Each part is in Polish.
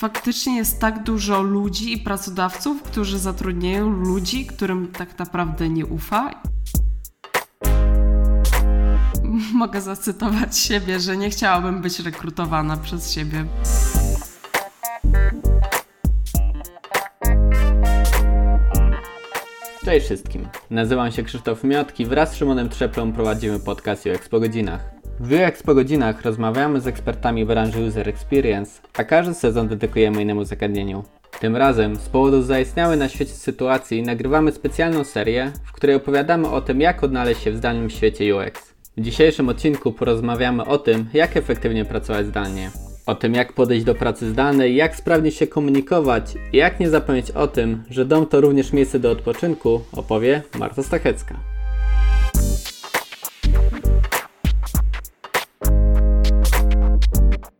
faktycznie jest tak dużo ludzi i pracodawców, którzy zatrudniają ludzi, którym tak naprawdę nie ufa. Mogę zacytować siebie, że nie chciałabym być rekrutowana przez siebie. Cześć wszystkim. Nazywam się Krzysztof Miotki. Wraz z Szymonem Trzeplą prowadzimy podcast UX po godzinach. W UX po godzinach rozmawiamy z ekspertami branży User Experience, a każdy sezon dedykujemy innemu zagadnieniu. Tym razem, z powodu zaistniałej na świecie sytuacji, nagrywamy specjalną serię, w której opowiadamy o tym, jak odnaleźć się w zdalnym świecie UX. W dzisiejszym odcinku porozmawiamy o tym, jak efektywnie pracować zdalnie. O tym, jak podejść do pracy zdalnej, jak sprawnie się komunikować i jak nie zapomnieć o tym, że dom to również miejsce do odpoczynku, opowie Marta Stachecka.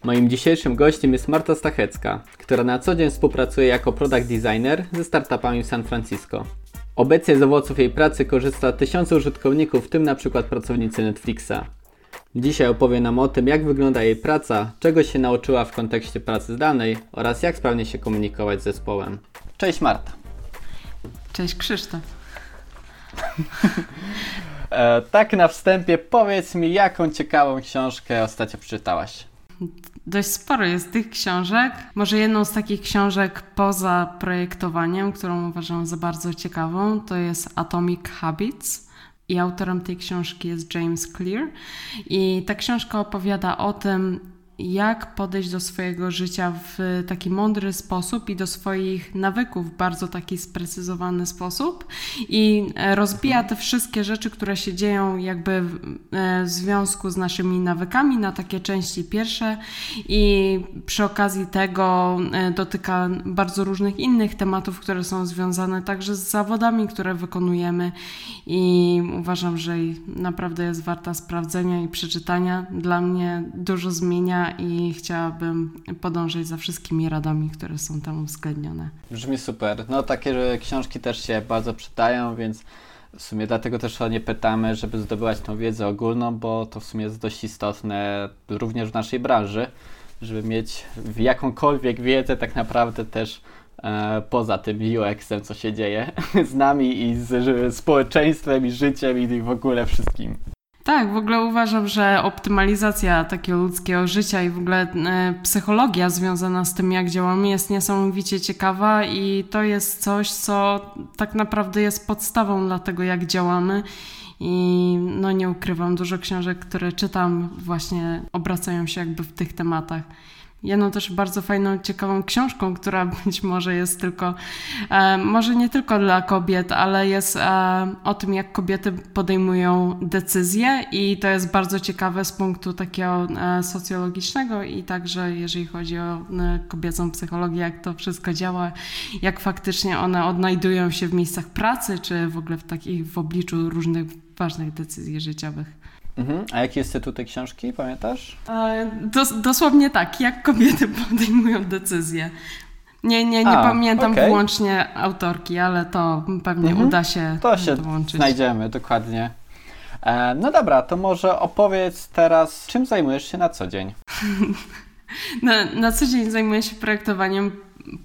Moim dzisiejszym gościem jest Marta Stachecka, która na co dzień współpracuje jako product designer ze startupami w San Francisco. Obecnie z owoców jej pracy korzysta tysiące użytkowników, w tym na przykład pracownicy Netflixa. Dzisiaj opowie nam o tym, jak wygląda jej praca, czego się nauczyła w kontekście pracy zdalnej oraz jak sprawnie się komunikować z zespołem. Cześć Marta. Cześć Krzysztof. e, tak na wstępie powiedz mi, jaką ciekawą książkę ostatnio przeczytałaś? Dość sporo jest tych książek. Może jedną z takich książek poza projektowaniem, którą uważam za bardzo ciekawą, to jest Atomic Habits. I autorem tej książki jest James Clear. I ta książka opowiada o tym, jak podejść do swojego życia w taki mądry sposób i do swoich nawyków w bardzo taki sprecyzowany sposób. I e, rozbija te wszystkie rzeczy, które się dzieją jakby e, w związku z naszymi nawykami na takie części pierwsze. I przy okazji tego e, dotyka bardzo różnych innych tematów, które są związane także z zawodami, które wykonujemy. I uważam, że naprawdę jest warta sprawdzenia i przeczytania. Dla mnie dużo zmienia i chciałabym podążyć za wszystkimi radami, które są tam uwzględnione. Brzmi super. No takie książki też się bardzo przydają, więc w sumie dlatego też o nie pytamy, żeby zdobywać tą wiedzę ogólną, bo to w sumie jest dość istotne również w naszej branży, żeby mieć jakąkolwiek wiedzę tak naprawdę też e, poza tym UX-em, co się dzieje z nami i z społeczeństwem i życiem i w ogóle wszystkim. Tak, w ogóle uważam, że optymalizacja takiego ludzkiego życia i w ogóle e, psychologia związana z tym, jak działamy, jest niesamowicie ciekawa i to jest coś, co tak naprawdę jest podstawą dla tego, jak działamy. I no nie ukrywam, dużo książek, które czytam, właśnie obracają się jakby w tych tematach jedną też bardzo fajną, ciekawą książką, która być może jest tylko, e, może nie tylko dla kobiet, ale jest e, o tym, jak kobiety podejmują decyzje i to jest bardzo ciekawe z punktu takiego e, socjologicznego i także jeżeli chodzi o kobiecą psychologię, jak to wszystko działa, jak faktycznie one odnajdują się w miejscach pracy, czy w ogóle w takich, w obliczu różnych ważnych decyzji życiowych. Mhm. A jaki jest tytuł tej książki, pamiętasz? E, dos, dosłownie tak, jak kobiety podejmują decyzje. Nie, nie, nie A, pamiętam okay. wyłącznie autorki, ale to pewnie mhm. uda się To się dołączyć. znajdziemy, dokładnie. E, no dobra, to może opowiedz teraz, czym zajmujesz się na co dzień? na, na co dzień zajmuję się projektowaniem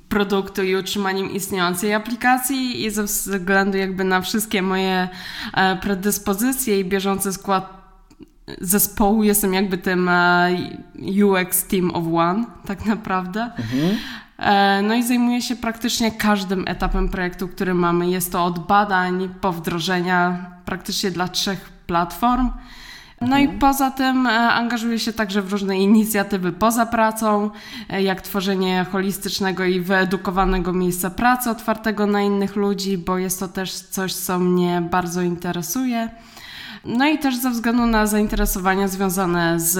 produktu i utrzymaniem istniejącej aplikacji i ze względu jakby na wszystkie moje e, predyspozycje i bieżący skład zespołu jestem jakby tym e, UX Team of One, tak naprawdę. Mhm. E, no i zajmuję się praktycznie każdym etapem projektu, który mamy. Jest to od badań po wdrożenia praktycznie dla trzech platform. No mhm. i poza tym e, angażuję się także w różne inicjatywy poza pracą, jak tworzenie holistycznego i wyedukowanego miejsca pracy otwartego na innych ludzi, bo jest to też coś, co mnie bardzo interesuje. No i też ze względu na zainteresowania związane z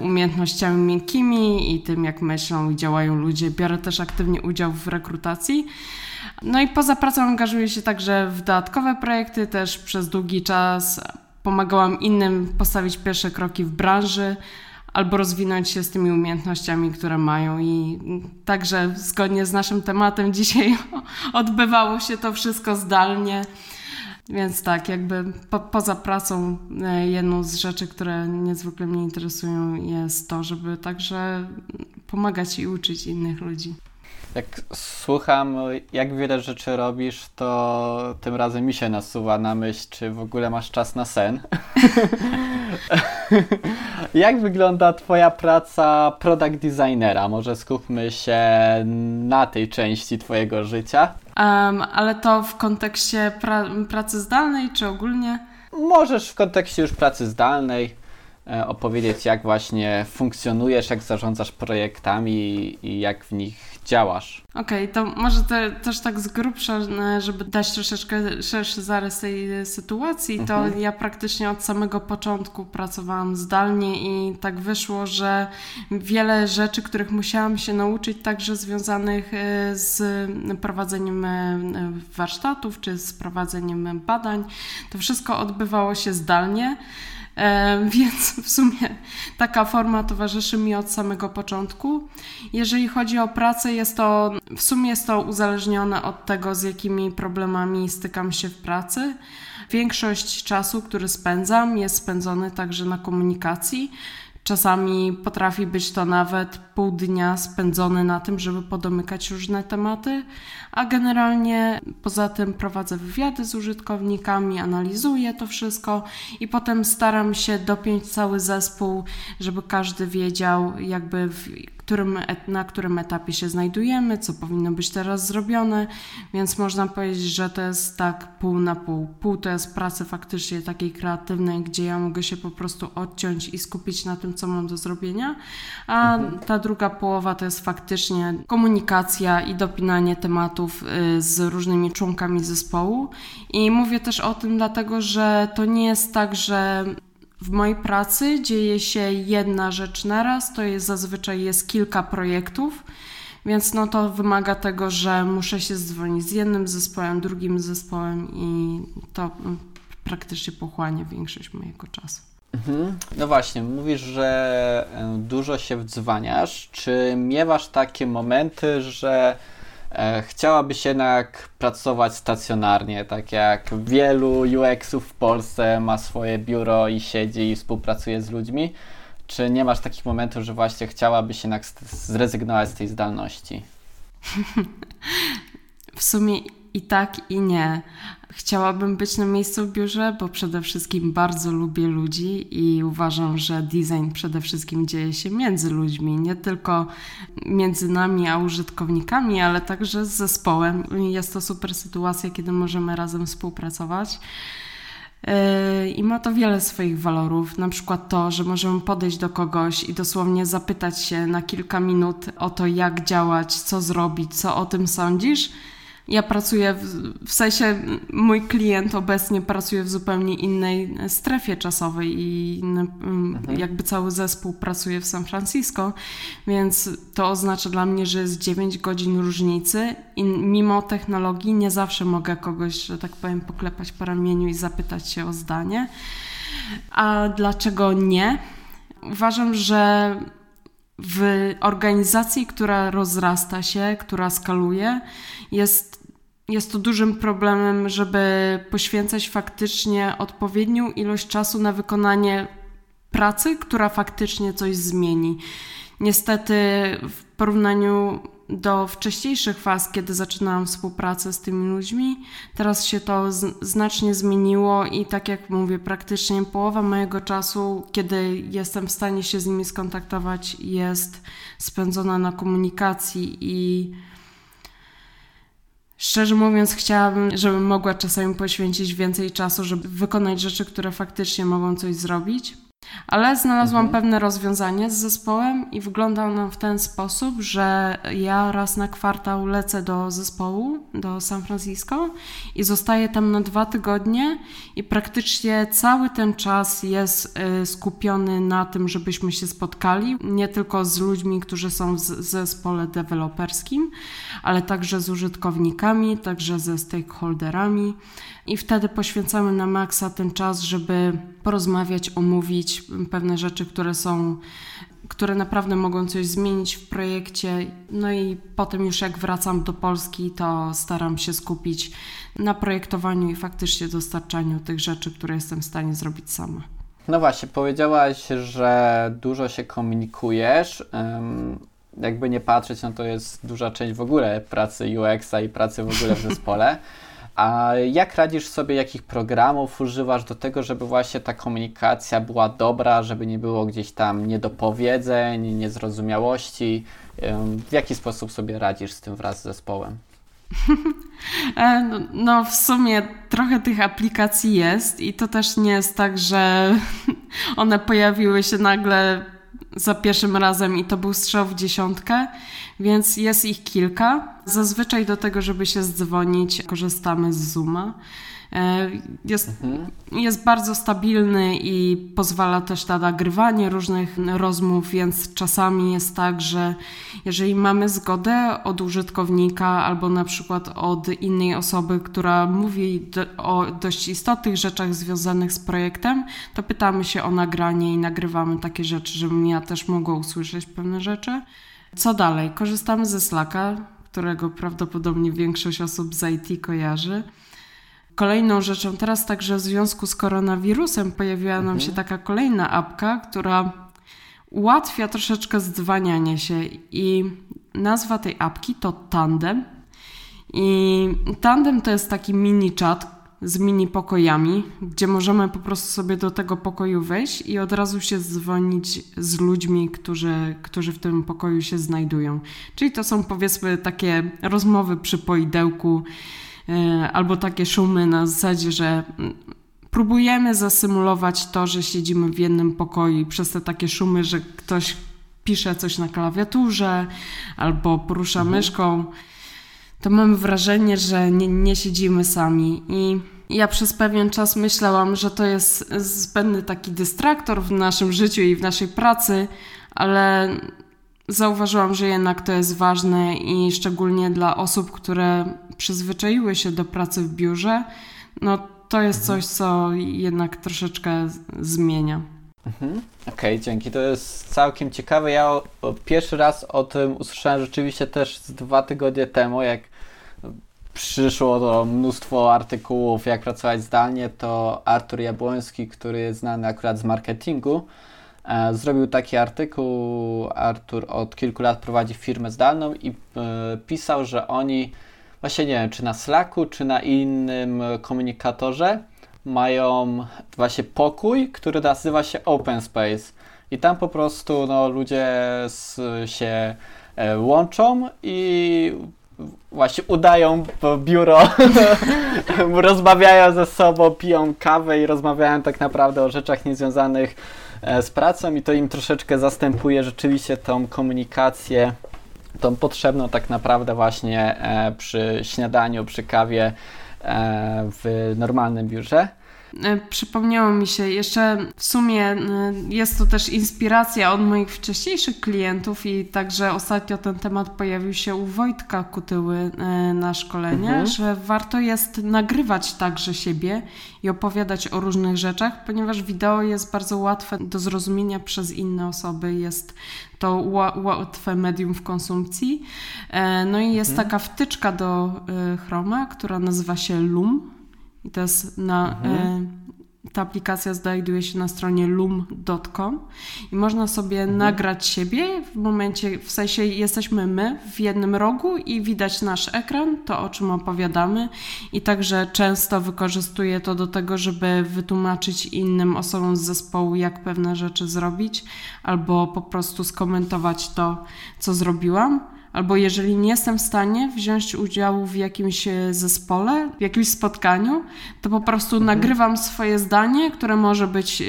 umiejętnościami miękkimi i tym, jak myślą i działają ludzie, biorę też aktywnie udział w rekrutacji. No i poza pracą angażuję się także w dodatkowe projekty, też przez długi czas pomagałam innym postawić pierwsze kroki w branży albo rozwinąć się z tymi umiejętnościami, które mają. I także zgodnie z naszym tematem dzisiaj odbywało się to wszystko zdalnie. Więc tak, jakby po, poza pracą e, jedną z rzeczy, które niezwykle mnie interesują jest to, żeby także pomagać i uczyć innych ludzi. Jak słucham, jak wiele rzeczy robisz, to tym razem mi się nasuwa na myśl, czy w ogóle masz czas na sen. jak wygląda Twoja praca product designera? Może skupmy się na tej części Twojego życia. Um, ale to w kontekście pra pracy zdalnej, czy ogólnie? Możesz w kontekście już pracy zdalnej e, opowiedzieć, jak właśnie funkcjonujesz, jak zarządzasz projektami i jak w nich działasz. Okej, okay, to może te, też tak z grubsza, e, żeby dać troszeczkę szerszy zarys tej e, sytuacji, to mhm. ja praktycznie od samego początku pracowałam zdalnie i tak wyszło, że wiele rzeczy, których musiałam się nauczyć, także związanych e, z prowadzeniem warsztatów czy z prowadzeniem badań, to wszystko odbywało się zdalnie. Więc w sumie taka forma towarzyszy mi od samego początku. Jeżeli chodzi o pracę, jest to w sumie jest to uzależnione od tego, z jakimi problemami stykam się w pracy. Większość czasu, który spędzam, jest spędzony także na komunikacji. Czasami potrafi być to nawet pół dnia spędzony na tym, żeby podomykać różne tematy, a generalnie poza tym prowadzę wywiady z użytkownikami, analizuję to wszystko i potem staram się dopiąć cały zespół, żeby każdy wiedział, jakby w którym, na którym etapie się znajdujemy, co powinno być teraz zrobione, więc można powiedzieć, że to jest tak pół na pół. Pół to jest pracy faktycznie takiej kreatywnej, gdzie ja mogę się po prostu odciąć i skupić na tym, co mam do zrobienia, a mhm. ta druga połowa to jest faktycznie komunikacja i dopinanie tematów y, z różnymi członkami zespołu. I mówię też o tym dlatego, że to nie jest tak, że w mojej pracy dzieje się jedna rzecz naraz, to jest zazwyczaj jest kilka projektów, więc no to wymaga tego, że muszę się dzwonić z jednym zespołem, drugim zespołem i to mm, praktycznie pochłania większość mojego czasu. Mhm. No właśnie, mówisz, że e, dużo się wdzwaniasz. Czy miewasz takie momenty, że e, chciałabyś jednak pracować stacjonarnie, tak jak wielu UX-ów w Polsce ma swoje biuro i siedzi i współpracuje z ludźmi? Czy nie masz takich momentów, że właśnie chciałabyś jednak zrezygnować z tej zdalności? w sumie i tak, i nie. Chciałabym być na miejscu w biurze, bo przede wszystkim bardzo lubię ludzi i uważam, że design przede wszystkim dzieje się między ludźmi, nie tylko między nami a użytkownikami, ale także z zespołem. Jest to super sytuacja, kiedy możemy razem współpracować. Yy, I ma to wiele swoich walorów, na przykład to, że możemy podejść do kogoś i dosłownie zapytać się na kilka minut o to, jak działać, co zrobić, co o tym sądzisz ja pracuję, w, w sensie mój klient obecnie pracuje w zupełnie innej strefie czasowej i mhm. jakby cały zespół pracuje w San Francisco, więc to oznacza dla mnie, że jest 9 godzin różnicy i mimo technologii nie zawsze mogę kogoś, że tak powiem, poklepać po ramieniu i zapytać się o zdanie. A dlaczego nie? Uważam, że w organizacji, która rozrasta się, która skaluje, jest, jest to dużym problemem, żeby poświęcać faktycznie odpowiednią ilość czasu na wykonanie pracy, która faktycznie coś zmieni. Niestety, w porównaniu do wcześniejszych faz, kiedy zaczynałam współpracę z tymi ludźmi. Teraz się to znacznie zmieniło i tak jak mówię, praktycznie połowa mojego czasu, kiedy jestem w stanie się z nimi skontaktować, jest spędzona na komunikacji i Szczerze mówiąc, chciałabym, żebym mogła czasami poświęcić więcej czasu, żeby wykonać rzeczy, które faktycznie mogą coś zrobić. Ale znalazłam mhm. pewne rozwiązanie z zespołem i wygląda ono w ten sposób, że ja raz na kwartał lecę do zespołu, do San Francisco i zostaję tam na dwa tygodnie i praktycznie cały ten czas jest y, skupiony na tym, żebyśmy się spotkali, nie tylko z ludźmi, którzy są w zespole deweloperskim, ale także z użytkownikami, także ze stakeholderami i wtedy poświęcamy na maksa ten czas, żeby porozmawiać, omówić pewne rzeczy, które są, które naprawdę mogą coś zmienić w projekcie. No i potem już jak wracam do Polski, to staram się skupić na projektowaniu i faktycznie dostarczaniu tych rzeczy, które jestem w stanie zrobić sama. No właśnie, powiedziałaś, że dużo się komunikujesz. jakby nie patrzeć, no to jest duża część w ogóle pracy UX-a i pracy w ogóle w zespole. A jak radzisz sobie, jakich programów używasz do tego, żeby właśnie ta komunikacja była dobra, żeby nie było gdzieś tam niedopowiedzeń, niezrozumiałości? W jaki sposób sobie radzisz z tym wraz z zespołem? E, no, no, w sumie trochę tych aplikacji jest i to też nie jest tak, że one pojawiły się nagle za pierwszym razem i to był strzał w dziesiątkę, więc jest ich kilka. Zazwyczaj do tego, żeby się zdzwonić, korzystamy z Zooma. E, jest, mhm. jest bardzo stabilny i pozwala też na nagrywanie różnych rozmów, więc czasami jest tak, że jeżeli mamy zgodę od użytkownika albo na przykład od innej osoby, która mówi do, o dość istotnych rzeczach związanych z projektem, to pytamy się o nagranie i nagrywamy takie rzeczy, żebym ja też mogła usłyszeć pewne rzeczy. Co dalej? Korzystamy ze Slacka, którego prawdopodobnie większość osób z IT kojarzy. Kolejną rzeczą, teraz także w związku z koronawirusem pojawiła nam mhm. się taka kolejna apka, która ułatwia troszeczkę zdzwanianie się i nazwa tej apki to Tandem. I Tandem to jest taki mini chat z mini pokojami, gdzie możemy po prostu sobie do tego pokoju wejść i od razu się dzwonić z ludźmi, którzy, którzy w tym pokoju się znajdują. Czyli to są powiedzmy takie rozmowy przy poidełku, albo takie szumy na zasadzie, że próbujemy zasymulować to, że siedzimy w jednym pokoju i przez te takie szumy, że ktoś pisze coś na klawiaturze albo porusza mhm. myszką, to mamy wrażenie, że nie, nie siedzimy sami. I ja przez pewien czas myślałam, że to jest zbędny taki dystraktor w naszym życiu i w naszej pracy, ale zauważyłam, że jednak to jest ważne i szczególnie dla osób, które przyzwyczaiły się do pracy w biurze, no to jest mhm. coś, co jednak troszeczkę zmienia. Mhm. Okej, okay, dzięki. To jest całkiem ciekawe. Ja pierwszy raz o tym usłyszałem rzeczywiście też z dwa tygodnie temu, jak przyszło to mnóstwo artykułów, jak pracować zdalnie, to Artur Jabłoński, który jest znany akurat z marketingu, E, zrobił taki artykuł. Artur od kilku lat prowadzi firmę zdalną i e, pisał, że oni właśnie nie wiem, czy na Slacku, czy na innym komunikatorze mają właśnie pokój, który nazywa się Open Space. I tam po prostu no, ludzie się e, łączą i właśnie udają biuro, rozmawiają ze sobą, piją kawę i rozmawiają tak naprawdę o rzeczach niezwiązanych E, z pracą i to im troszeczkę zastępuje rzeczywiście tą komunikację, tą potrzebną tak naprawdę właśnie e, przy śniadaniu, przy kawie e, w normalnym biurze. E, przypomniało mi się jeszcze w sumie jest to też inspiracja od moich wcześniejszych klientów i także ostatnio ten temat pojawił się u Wojtka Kutyły na szkolenie, mhm. że warto jest nagrywać także siebie i opowiadać o różnych rzeczach, ponieważ wideo jest bardzo łatwe do zrozumienia przez inne osoby, jest to łatwe medium w konsumpcji. No i jest mhm. taka wtyczka do Chroma, która nazywa się Loom i to jest na. Mhm. Ta aplikacja znajduje się na stronie loom.com i można sobie mhm. nagrać siebie w momencie, w sensie jesteśmy my w jednym rogu i widać nasz ekran, to o czym opowiadamy i także często wykorzystuję to do tego, żeby wytłumaczyć innym osobom z zespołu, jak pewne rzeczy zrobić albo po prostu skomentować to, co zrobiłam albo jeżeli nie jestem w stanie wziąć udziału w jakimś e, zespole, w jakimś spotkaniu, to po prostu mhm. nagrywam swoje zdanie, które może być y,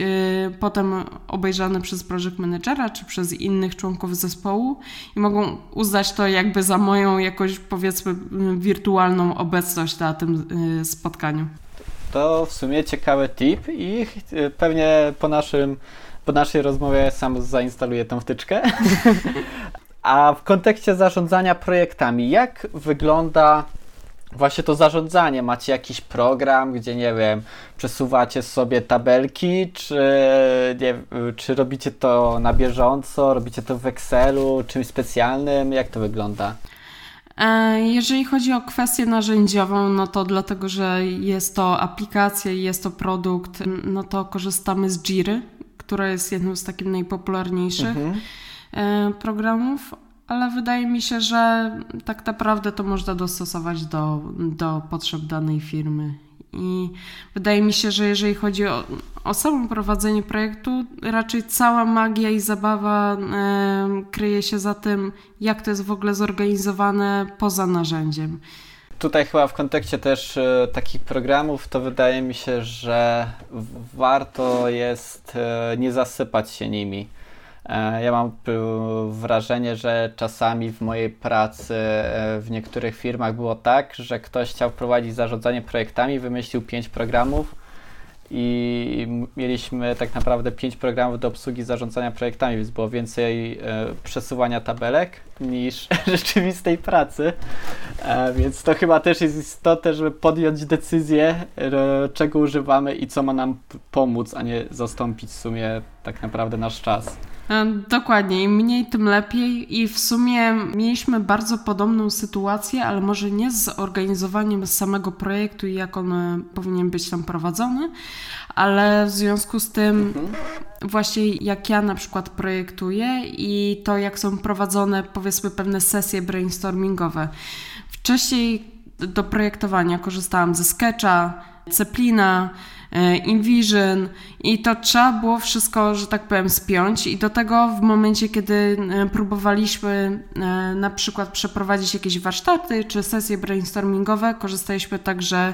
potem obejrzane przez project managera czy przez innych członków zespołu i mogą uznać to jakby za moją jakąś powiedzmy wirtualną obecność na tym y, spotkaniu. To w sumie ciekawy tip i pewnie po naszym po naszej rozmowie sam zainstaluję tą wtyczkę. A w kontekście zarządzania projektami, jak wygląda właśnie to zarządzanie? Macie jakiś program, gdzie nie wiem, przesuwacie sobie tabelki, czy, nie, czy robicie to na bieżąco, robicie to w Excelu, czymś specjalnym? Jak to wygląda? E, jeżeli chodzi o kwestię narzędziową, no to dlatego, że jest to aplikacja i jest to produkt, no to korzystamy z Jiry, która jest jednym z takich najpopularniejszych. Mhm. E, programów. ale wydaje mi się, że tak naprawdę to można dostosować do, do potrzeb danej firmy. I wydaje mi się, że jeżeli chodzi o, o samo prowadzenie projektu, raczej cała magia i zabawa e, kryje się za tym, jak to jest w ogóle zorganizowane poza narzędziem. Tutaj chyba w kontekście też e, takich programów, to wydaje mi się, że warto jest e, nie zasypać się nimi ja mam wrażenie, że czasami w mojej pracy e, w niektórych firmach było tak, że ktoś chciał prowadzić zarządzanie projektami, wymyślił pięć programów i mieliśmy tak naprawdę pięć programów do obsługi zarządzania projektami, więc było więcej e, przesuwania tabelek niż rzeczywistej pracy. Więc to chyba też jest istotne, żeby podjąć decyzję, czego używamy i co ma nam pomóc, a nie zastąpić w sumie tak naprawdę nasz czas. E, dokładnie, im mniej, tym lepiej. I w sumie mieliśmy bardzo podobną sytuację, ale może nie z organizowaniem samego projektu i jak on e, powinien być tam prowadzony, ale w związku z tym, mhm. właśnie jak ja na przykład projektuję i to, jak są prowadzone, powiedzmy, pewne sesje brainstormingowe. Wcześniej do projektowania korzystałam ze Sketcha, Ceplina, InVision i to trzeba było wszystko, że tak powiem, spiąć i do tego w momencie, kiedy e, próbowaliśmy e, na przykład przeprowadzić jakieś warsztaty czy sesje brainstormingowe, korzystaliśmy także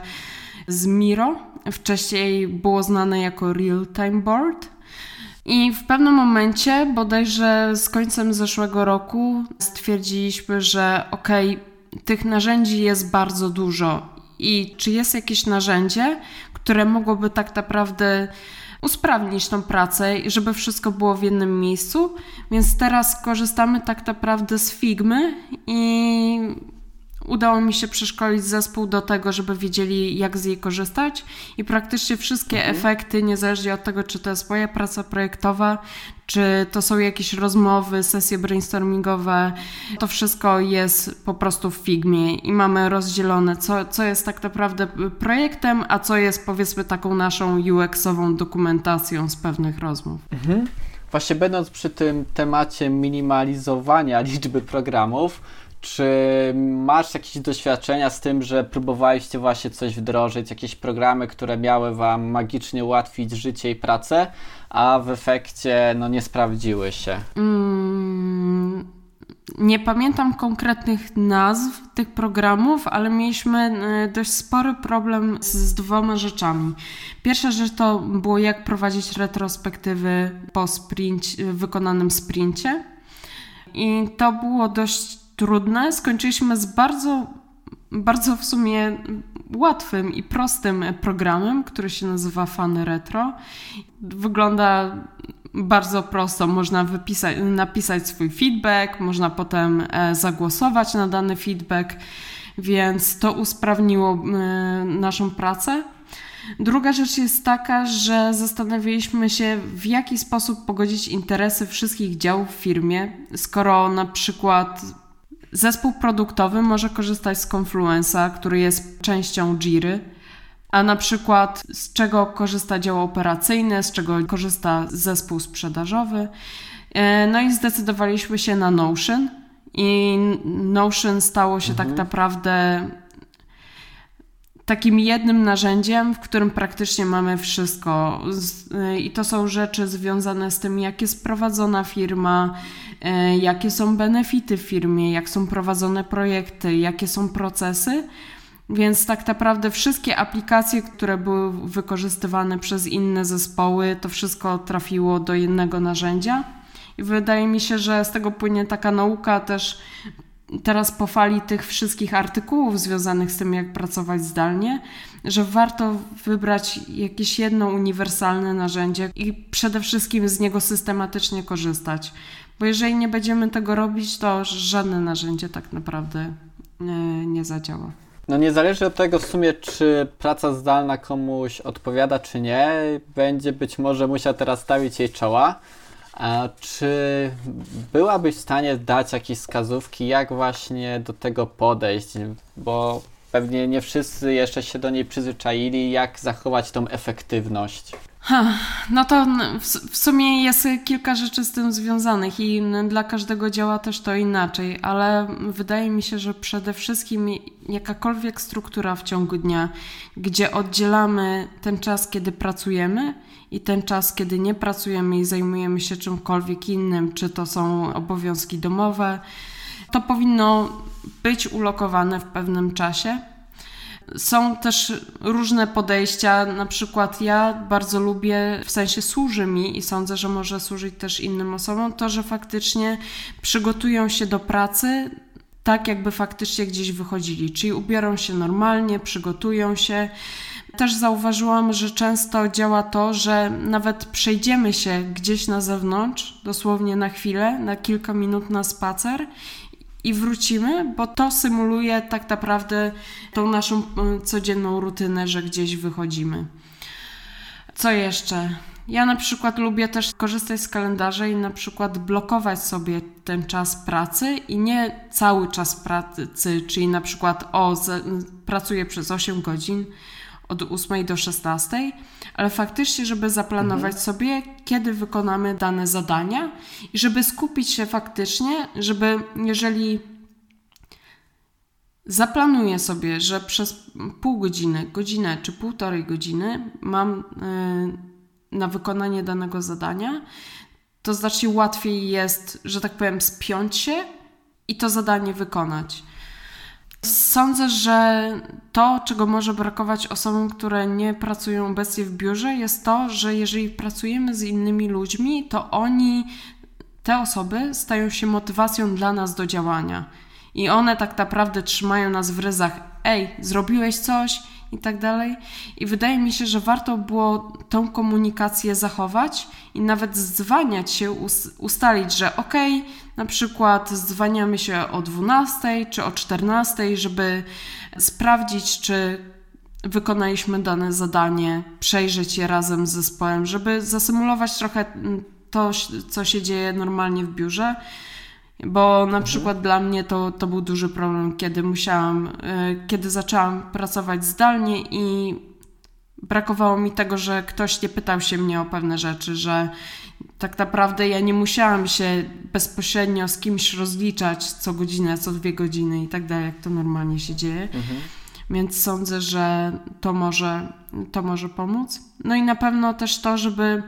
z Miro. Wcześniej było znane jako Real Time Board. I w pewnym momencie, bodajże z końcem zeszłego roku, stwierdziliśmy, że okej, okay, tych narzędzi jest bardzo dużo i czy jest jakieś narzędzie, które mogłoby tak naprawdę usprawnić tą pracę i żeby wszystko było w jednym miejscu. Więc teraz korzystamy tak naprawdę z Figmy i udało mi się przeszkolić zespół do tego, żeby wiedzieli, jak z jej korzystać i praktycznie wszystkie mhm. efekty, niezależnie od tego, czy to jest moja praca projektowa, czy to są jakieś rozmowy, sesje brainstormingowe, to wszystko jest po prostu w Figmie i mamy rozdzielone, co, co jest tak naprawdę projektem, a co jest powiedzmy taką naszą UX-ową dokumentacją z pewnych rozmów. Mhm. Właśnie będąc przy tym temacie minimalizowania liczby programów, czy masz jakieś doświadczenia z tym, że próbowaliście właśnie coś wdrożyć, jakieś programy, które miały Wam magicznie ułatwić życie i pracę, a w efekcie no, nie sprawdziły się? Mm, nie pamiętam konkretnych nazw tych programów, ale mieliśmy e, dość spory problem z, z dwoma rzeczami. Pierwsza rzecz to było jak prowadzić retrospektywy po sprint, wykonanym sprincie. I to było dość trudne. Skończyliśmy z bardzo, bardzo w sumie łatwym i prostym programem, który się nazywa Fun Retro. Wygląda bardzo prosto. Można wypisać, napisać swój feedback, można potem e, zagłosować na dany feedback, więc to usprawniło e, naszą pracę. Druga rzecz jest taka, że zastanawialiśmy się, w jaki sposób pogodzić interesy wszystkich działów w firmie, skoro na przykład Zespół produktowy może korzystać z Confluenza, który jest częścią Jiry, a na przykład z czego korzysta dział operacyjny, z czego korzysta zespół sprzedażowy. E, no i zdecydowaliśmy się na Notion i Notion stało się tak mhm. tak naprawdę takim jednym narzędziem, w którym praktycznie mamy wszystko. Y, I to są rzeczy związane z tym, jak jest prowadzona firma, y, jakie są benefity w firmie, jak są prowadzone projekty, jakie są procesy. Więc tak naprawdę wszystkie aplikacje, które były wykorzystywane przez inne zespoły, to wszystko trafiło do jednego narzędzia. I wydaje mi się, że z tego płynie taka nauka też teraz po fali tych wszystkich artykułów związanych z tym, jak pracować zdalnie, że warto wybrać jakieś jedno uniwersalne narzędzie i przede wszystkim z niego systematycznie korzystać. Bo jeżeli nie będziemy tego robić, to żadne narzędzie tak naprawdę nie, nie zadziała. No niezależnie od tego w sumie, czy praca zdalna komuś odpowiada, czy nie, będzie być może musiał teraz stawić jej czoła. A czy byłabyś w stanie dać jakieś wskazówki, jak właśnie do tego podejść? Bo pewnie nie wszyscy jeszcze się do niej przyzwyczaili, jak zachować tą efektywność. No to w sumie jest kilka rzeczy z tym związanych i dla każdego działa też to inaczej, ale wydaje mi się, że przede wszystkim jakakolwiek struktura w ciągu dnia, gdzie oddzielamy ten czas, kiedy pracujemy i ten czas, kiedy nie pracujemy i zajmujemy się czymkolwiek innym, czy to są obowiązki domowe, to powinno być ulokowane w pewnym czasie są też różne podejścia, na przykład ja bardzo lubię, w sensie służy mi i sądzę, że może służyć też innym osobom, to, że faktycznie przygotują się do pracy tak, jakby faktycznie gdzieś wychodzili, czyli ubiorą się normalnie, przygotują się. Też zauważyłam, że często działa to, że nawet przejdziemy się gdzieś na zewnątrz, dosłownie na chwilę, na kilka minut na spacer i wrócimy, bo to symuluje tak naprawdę tą naszą codzienną rutynę, że gdzieś wychodzimy. Co jeszcze? Ja na przykład lubię też korzystać z kalendarza i na przykład blokować sobie ten czas pracy i nie cały czas pracy, czyli na przykład o, pracuję przez 8 godzin, od 8 do 16, ale faktycznie, żeby zaplanować mhm. sobie, kiedy wykonamy dane zadania i żeby skupić się faktycznie, żeby jeżeli zaplanuję sobie, że przez pół godziny, godzinę czy półtorej godziny mam yy, na wykonanie danego zadania, to znacznie łatwiej jest, że tak powiem, spiąć się i to zadanie wykonać. Sądzę, że to, czego może brakować osobom, które nie pracują obecnie w biurze, jest to, że jeżeli pracujemy z innymi ludźmi, to oni, te osoby, stają się motywacją dla nas do działania. I one tak naprawdę trzymają nas w ryzach. Ej, zrobiłeś coś i tak dalej. I wydaje mi się, że warto było tą komunikację zachować i nawet zdzwaniać się, ustalić, że okej, okay, na przykład zdzwaniamy się o 12 czy o 14, żeby sprawdzić, czy wykonaliśmy dane zadanie, przejrzeć je razem z zespołem, żeby zasymulować trochę to, co się dzieje normalnie w biurze. Bo na mhm. przykład dla mnie to, to był duży problem, kiedy musiałam, y, kiedy zaczęłam pracować zdalnie i brakowało mi tego, że ktoś nie pytał się mnie o pewne rzeczy, że tak naprawdę ja nie musiałam się bezpośrednio z kimś rozliczać co godzinę, co dwie godziny i tak dalej, jak to normalnie się dzieje. Mhm. Więc sądzę, że to może, to może pomóc. No i na pewno też to, żeby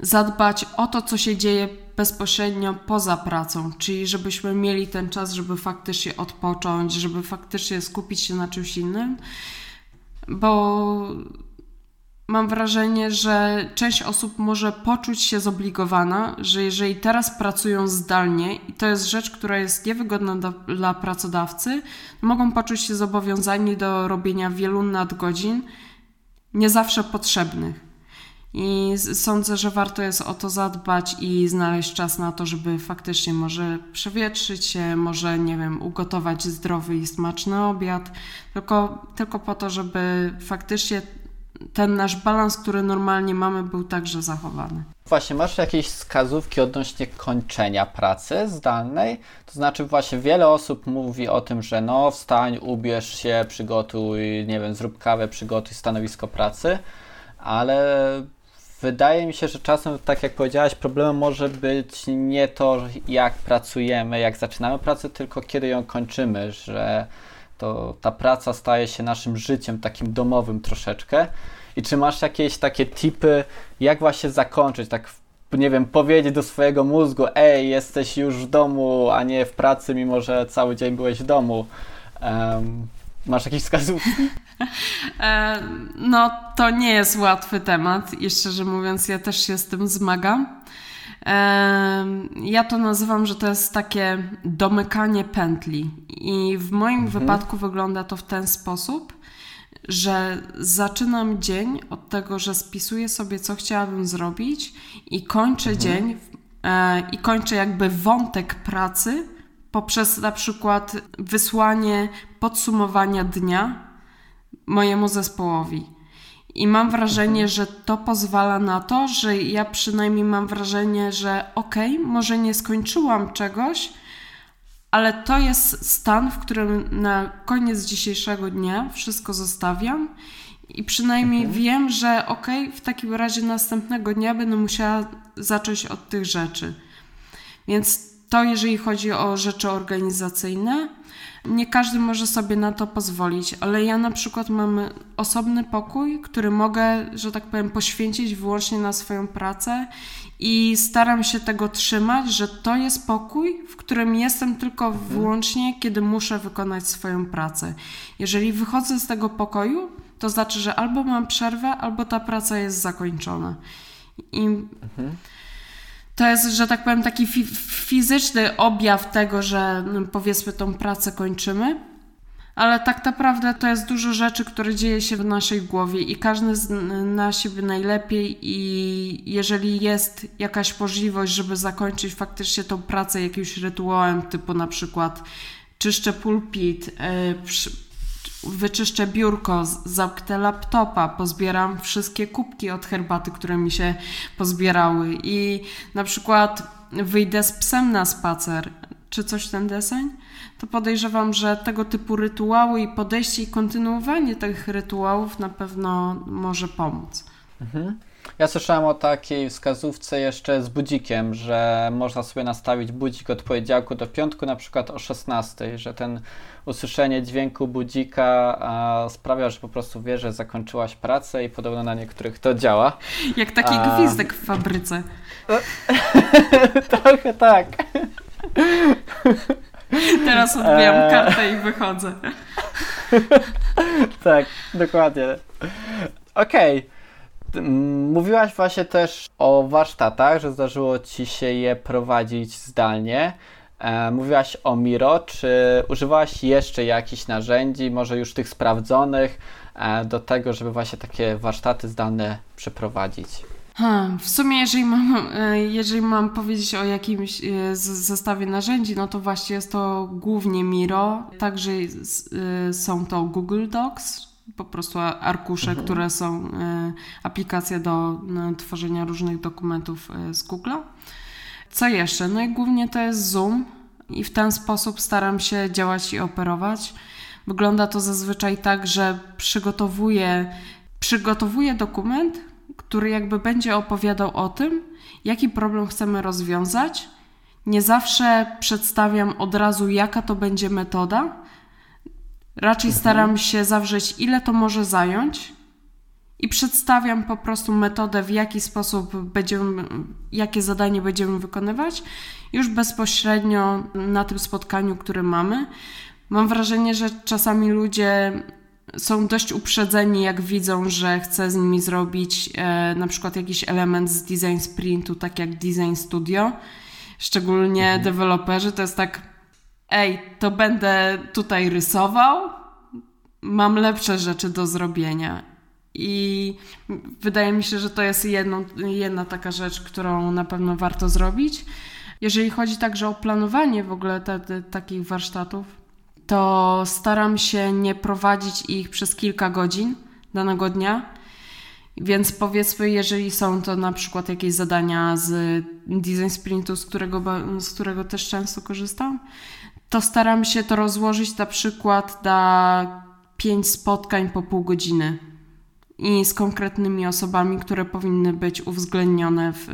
zadbać o to, co się dzieje bezpośrednio poza pracą, czyli żebyśmy mieli ten czas, żeby faktycznie odpocząć, żeby faktycznie skupić się na czymś innym, bo mam wrażenie, że część osób może poczuć się zobligowana, że jeżeli teraz pracują zdalnie i to jest rzecz, która jest niewygodna do, dla pracodawcy, mogą poczuć się zobowiązani do robienia wielu nadgodzin, nie zawsze potrzebnych. I sądzę, że warto jest o to zadbać i znaleźć czas na to, żeby faktycznie może przewietrzyć się, może, nie wiem, ugotować zdrowy i smaczny obiad, tylko, tylko po to, żeby faktycznie ten nasz balans, który normalnie mamy, był także zachowany. Właśnie, masz jakieś wskazówki odnośnie kończenia pracy zdalnej? To znaczy, właśnie wiele osób mówi o tym, że no, wstań, ubierz się, przygotuj, nie wiem, zrób kawę, przygotuj stanowisko pracy, ale wydaje mi się, że czasem, tak jak powiedziałaś, problemem może być nie to, jak pracujemy, jak zaczynamy pracę, tylko kiedy ją kończymy, że to ta praca staje się naszym życiem takim domowym troszeczkę. I czy masz jakieś takie tipy, jak właśnie zakończyć, tak nie wiem, powiedzieć do swojego mózgu, ej, jesteś już w domu, a nie w pracy, mimo że cały dzień byłeś w domu. Um, masz jakieś wskazówki? E, no, to nie jest łatwy temat i szczerze mówiąc, ja też się z tym zmagam. Ja to nazywam, że to jest takie domykanie pętli. I w moim mhm. wypadku wygląda to w ten sposób, że zaczynam dzień od tego, że spisuję sobie, co chciałabym zrobić, i kończę mhm. dzień e, i kończę jakby wątek pracy poprzez na przykład wysłanie podsumowania dnia mojemu zespołowi. I mam wrażenie, mhm. że to pozwala na to, że ja przynajmniej mam wrażenie, że okej, okay, może nie skończyłam czegoś, ale to jest stan, w którym na koniec dzisiejszego dnia wszystko zostawiam i przynajmniej mhm. wiem, że okej, okay, w takim razie następnego dnia będę musiała zacząć od tych rzeczy. Więc to jeżeli chodzi o rzeczy organizacyjne, nie każdy może sobie na to pozwolić, ale ja na przykład mam osobny pokój, który mogę, że tak powiem, poświęcić wyłącznie na swoją pracę i staram się tego trzymać, że to jest pokój, w którym jestem tylko wyłącznie, kiedy muszę wykonać swoją pracę. Jeżeli wychodzę z tego pokoju, to znaczy, że albo mam przerwę, albo ta praca jest zakończona. I mhm. To jest, że tak powiem, taki fi fizyczny objaw tego, że no, powiedzmy tą pracę kończymy. Ale tak naprawdę to jest dużo rzeczy, które dzieje się w naszej głowie i każdy zna siebie najlepiej i jeżeli jest jakaś możliwość, żeby zakończyć faktycznie tą pracę jakimś rytuałem, typu na przykład czyszczę pulpit, yy, wyczyszczę biurko, zamknę laptopa, pozbieram wszystkie kubki od herbaty, które mi się pozbierały i na przykład wyjdę z psem na spacer, czy coś ten deseń, to podejrzewam, że tego typu rytuały i podejście i kontynuowanie tych rytuałów na pewno może pomóc. Mhm. Ja słyszałem o takiej wskazówce jeszcze z budzikiem, że można sobie nastawić budzik od poniedziałku do piątku, na przykład o 16, że ten usłyszenie dźwięku budzika a, sprawia, że po prostu wie, że zakończyłaś pracę i podobno na niektórych to działa. Jak taki a... gwizdek w fabryce. Trochę tak. Teraz odbijam eee... kartę i wychodzę. tak, dokładnie. Okej. Okay. Mówiłaś właśnie też o warsztatach, że zdarzyło Ci się je prowadzić zdalnie. E, mówiłaś o Miro. Czy używałaś jeszcze jakichś narzędzi, może już tych sprawdzonych, e, do tego, żeby właśnie takie warsztaty zdalne przeprowadzić? W sumie, jeżeli mam, e, jeżeli mam powiedzieć o jakimś zestawie narzędzi, no to właśnie jest to głównie Miro. Także są to Google Docs, po prostu arkusze, mhm. które są e, aplikacje do tworzenia różnych dokumentów e, z Google'a. Co jeszcze? No i głównie to jest Zoom i w ten sposób staram się działać i operować. Wygląda to zazwyczaj tak, że przygotowuję, przygotowuję dokument, który jakby będzie opowiadał o tym, jaki problem chcemy rozwiązać. Nie zawsze przedstawiam od razu, jaka to będzie metoda, Raczej mhm. staram się zawrzeć, ile to może zająć i przedstawiam po prostu metodę, w jaki sposób będziemy, jakie zadanie będziemy wykonywać, już bezpośrednio na tym spotkaniu, które mamy. Mam wrażenie, że czasami ludzie są dość uprzedzeni, jak widzą, że chcę z nimi zrobić e, na przykład jakiś element z design sprintu, tak jak design studio. Szczególnie mhm. deweloperzy to jest tak ej, to będę tutaj rysował, mam lepsze rzeczy do zrobienia. I wydaje mi się, że to jest jedna taka rzecz, którą na pewno warto zrobić. Jeżeli chodzi także o planowanie w ogóle te, te, takich warsztatów, to staram się nie prowadzić ich przez kilka godzin danego dnia. Więc powiedzmy, jeżeli są to na przykład jakieś zadania z design sprintu, z którego, z którego też często korzystam, to staram się to rozłożyć na przykład na pięć spotkań po pół godziny i z konkretnymi osobami, które powinny być uwzględnione w,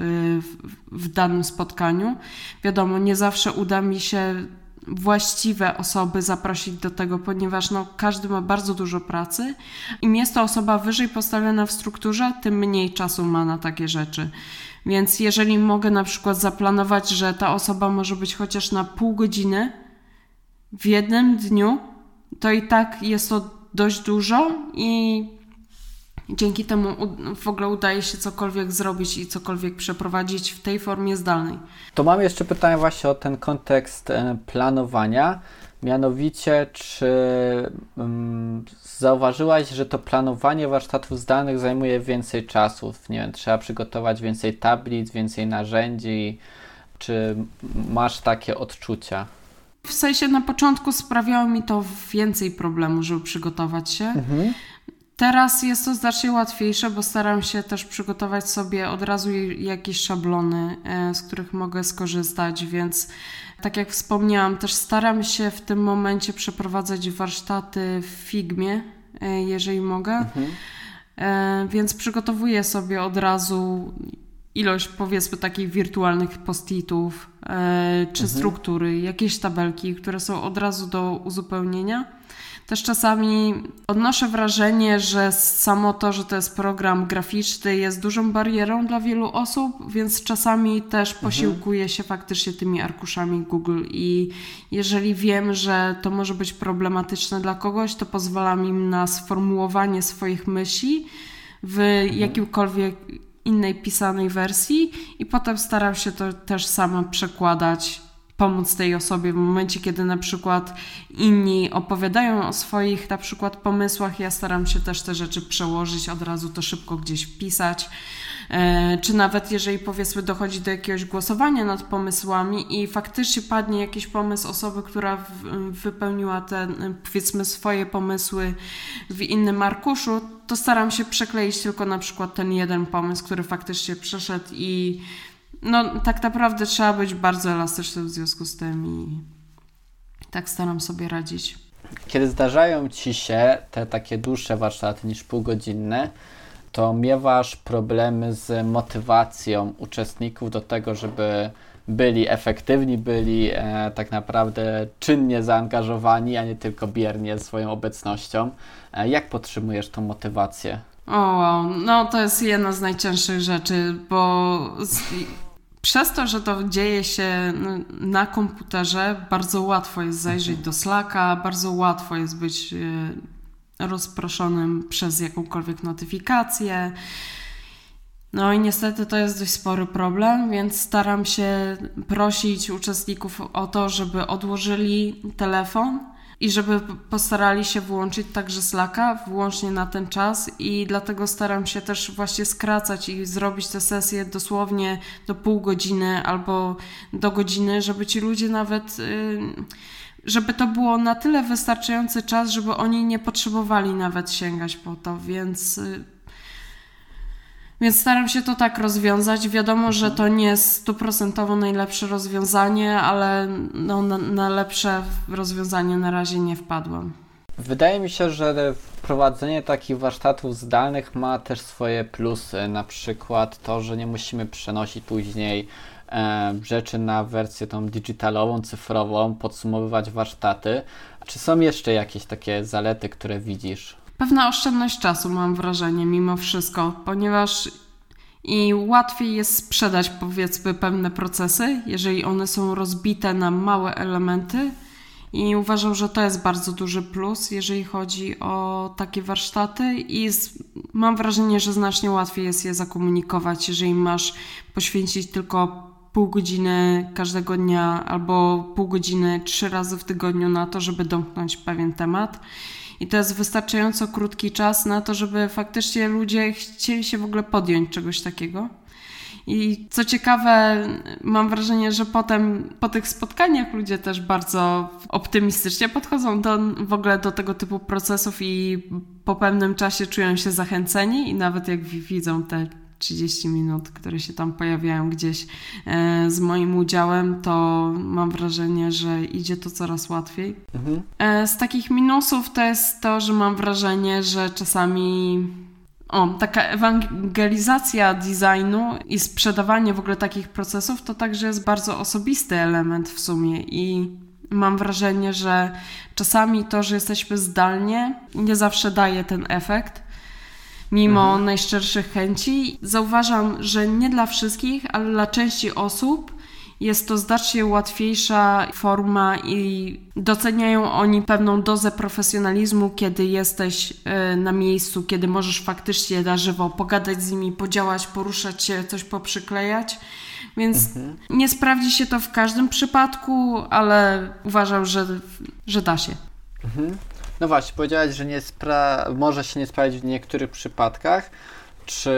w, w, danym spotkaniu. Wiadomo, nie zawsze uda mi się właściwe osoby zaprosić do tego, ponieważ no, każdy ma bardzo dużo pracy. Im jest to osoba wyżej postawiona w strukturze, tym mniej czasu ma na takie rzeczy. Więc jeżeli mogę na przykład zaplanować, że ta osoba może być chociaż na pół godziny, w jednym dniu, to i tak jest to dość dużo i dzięki temu w ogóle udaje się cokolwiek zrobić i cokolwiek przeprowadzić w tej formie zdalnej. To mam jeszcze pytanie właśnie o ten kontekst e, planowania. Mianowicie, czy um, zauważyłaś, że to planowanie warsztatów zdalnych zajmuje więcej czasu? Nie wiem, trzeba przygotować więcej tablic, więcej narzędzi. Czy masz takie odczucia? W sensie na początku sprawiało mi to więcej problemu, żeby przygotować się. Mhm. Teraz jest to znacznie łatwiejsze, bo staram się też przygotować sobie od razu jakieś szablony, e, z których mogę skorzystać, więc tak jak wspomniałam, też staram się w tym momencie przeprowadzać warsztaty w Figmie, e, jeżeli mogę. Mhm. E, więc przygotowuję sobie od razu ilość powiedzmy takich wirtualnych postitów e, czy mhm. struktury, jakieś tabelki, które są od razu do uzupełnienia. Też czasami odnoszę wrażenie, że samo to, że to jest program graficzny, jest dużą barierą dla wielu osób, więc czasami też mhm. posiłkuję się faktycznie tymi arkuszami Google i jeżeli wiem, że to może być problematyczne dla kogoś, to pozwalam im na sformułowanie swoich myśli w mhm. jakimkolwiek innej pisanej wersji i potem staram się to też sama przekładać pomóc tej osobie w momencie, kiedy na przykład inni opowiadają o swoich na przykład pomysłach. Ja staram się też te rzeczy przełożyć, od razu to szybko gdzieś wpisać. E, czy nawet jeżeli powiedzmy dochodzi do jakiegoś głosowania nad pomysłami i faktycznie padnie jakiś pomysł osoby, która wypełniła te powiedzmy swoje pomysły w innym arkuszu, to staram się przekleić tylko na przykład ten jeden pomysł, który faktycznie przeszedł i no tak naprawdę trzeba być bardzo elastycznym w związku z tym i tak staram sobie radzić. Kiedy zdarzają Ci się te takie dłuższe warsztaty niż półgodzinne, to miewasz problemy z motywacją uczestników do tego, żeby byli efektywni, byli e, tak naprawdę czynnie zaangażowani, a nie tylko biernie swoją obecnością. E, jak podtrzymujesz tą motywację? O, no to jest jedna z najcięższych rzeczy, bo z, przez to, że to dzieje się na komputerze, bardzo łatwo jest zajrzeć do Slacka, bardzo łatwo jest być e, rozproszonym przez jakąkolwiek notyfikację. No i niestety to jest dość spory problem, więc staram się prosić uczestników o to, żeby odłożyli telefon i żeby postarali się włączyć także Slacka wyłącznie na ten czas i dlatego staram się też właśnie skracać i zrobić te sesje dosłownie do pół godziny albo do godziny, żeby ci ludzie nawet y, żeby to było na tyle wystarczający czas, żeby oni nie potrzebowali nawet sięgać po to, więc y, więc staram się to tak rozwiązać. Wiadomo, że to nie jest stuprocentowo najlepsze rozwiązanie, ale no, na, na lepsze rozwiązanie na razie nie wpadłam. Wydaje mi się, że wprowadzenie takich warsztatów zdalnych ma też swoje plusy. Na przykład to, że nie musimy przenosić później rzeczy na wersję tą digitalową, cyfrową, podsumowywać warsztaty. Czy są jeszcze jakieś takie zalety, które widzisz? pewna oszczędność czasu, mam wrażenie, mimo wszystko, ponieważ i łatwiej jest sprzedać, powiedzmy, pewne procesy, jeżeli one są rozbite na małe elementy. I uważam, że to jest bardzo duży plus, jeżeli chodzi o takie warsztaty, i z, mam wrażenie, że znacznie łatwiej jest je zakomunikować, jeżeli masz poświęcić tylko pół godziny każdego dnia albo pół godziny trzy razy w tygodniu na to, żeby domknąć pewien temat. I to jest wystarczająco krótki czas na to, żeby faktycznie ludzie chcieli się w ogóle podjąć czegoś takiego. I co ciekawe, mam wrażenie, że potem po tych spotkaniach ludzie też bardzo optymistycznie podchodzą do, w ogóle do tego typu procesów i po pewnym czasie czują się zachęceni i nawet jak widzą te 30 minut, które się tam pojawiają gdzieś e, z moim udziałem, to mam wrażenie, że idzie to coraz łatwiej. Mhm. E, z takich minusów to jest to, że mam wrażenie, że czasami o, taka ewangelizacja designu i sprzedawanie w ogóle takich procesów to także jest bardzo osobisty element w sumie i mam wrażenie, że czasami to, że jesteśmy zdalnie, nie zawsze daje ten efekt mimo mhm. najszczerszych chęci. Zauważam, że nie dla wszystkich, ale dla części osób jest to znacznie łatwiejsza forma i doceniają oni pewną dozę profesjonalizmu, kiedy jesteś e, na miejscu, kiedy możesz faktycznie na żywo pogadać z nimi, podziałać, poruszać się, coś poprzyklejać. Więc mhm. nie sprawdzi się to w każdym przypadku, ale uważam, że, że da się. Mhm. No właśnie, powiedziałaś, że nie spra- może się nie sprawdzić w niektórych przypadkach. Czy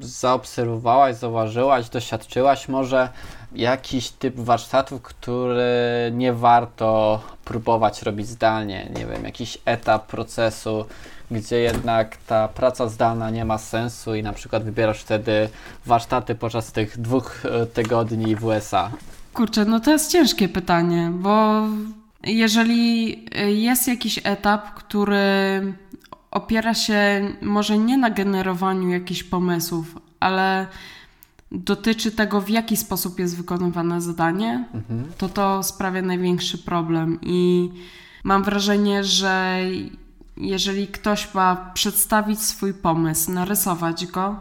zaobserwowałaś, zauważyłaś, doświadczyłaś może jakiś typ warsztatów, który nie warto próbować robić zdalnie? Nie wiem, jakiś etap procesu, gdzie jednak ta praca zdalna nie ma sensu i na przykład wybierasz wtedy warsztaty podczas tych dwóch e, tygodni w USA? Kurczę, no to jest ciężkie pytanie, bo jeżeli jest jakiś etap, który opiera się może nie na generowaniu jakichś pomysłów, ale dotyczy tego, w jaki sposób jest wykonywane zadanie, mhm. to to sprawia największy problem. I mam wrażenie, że jeżeli ktoś ma przedstawić swój pomysł, narysować go,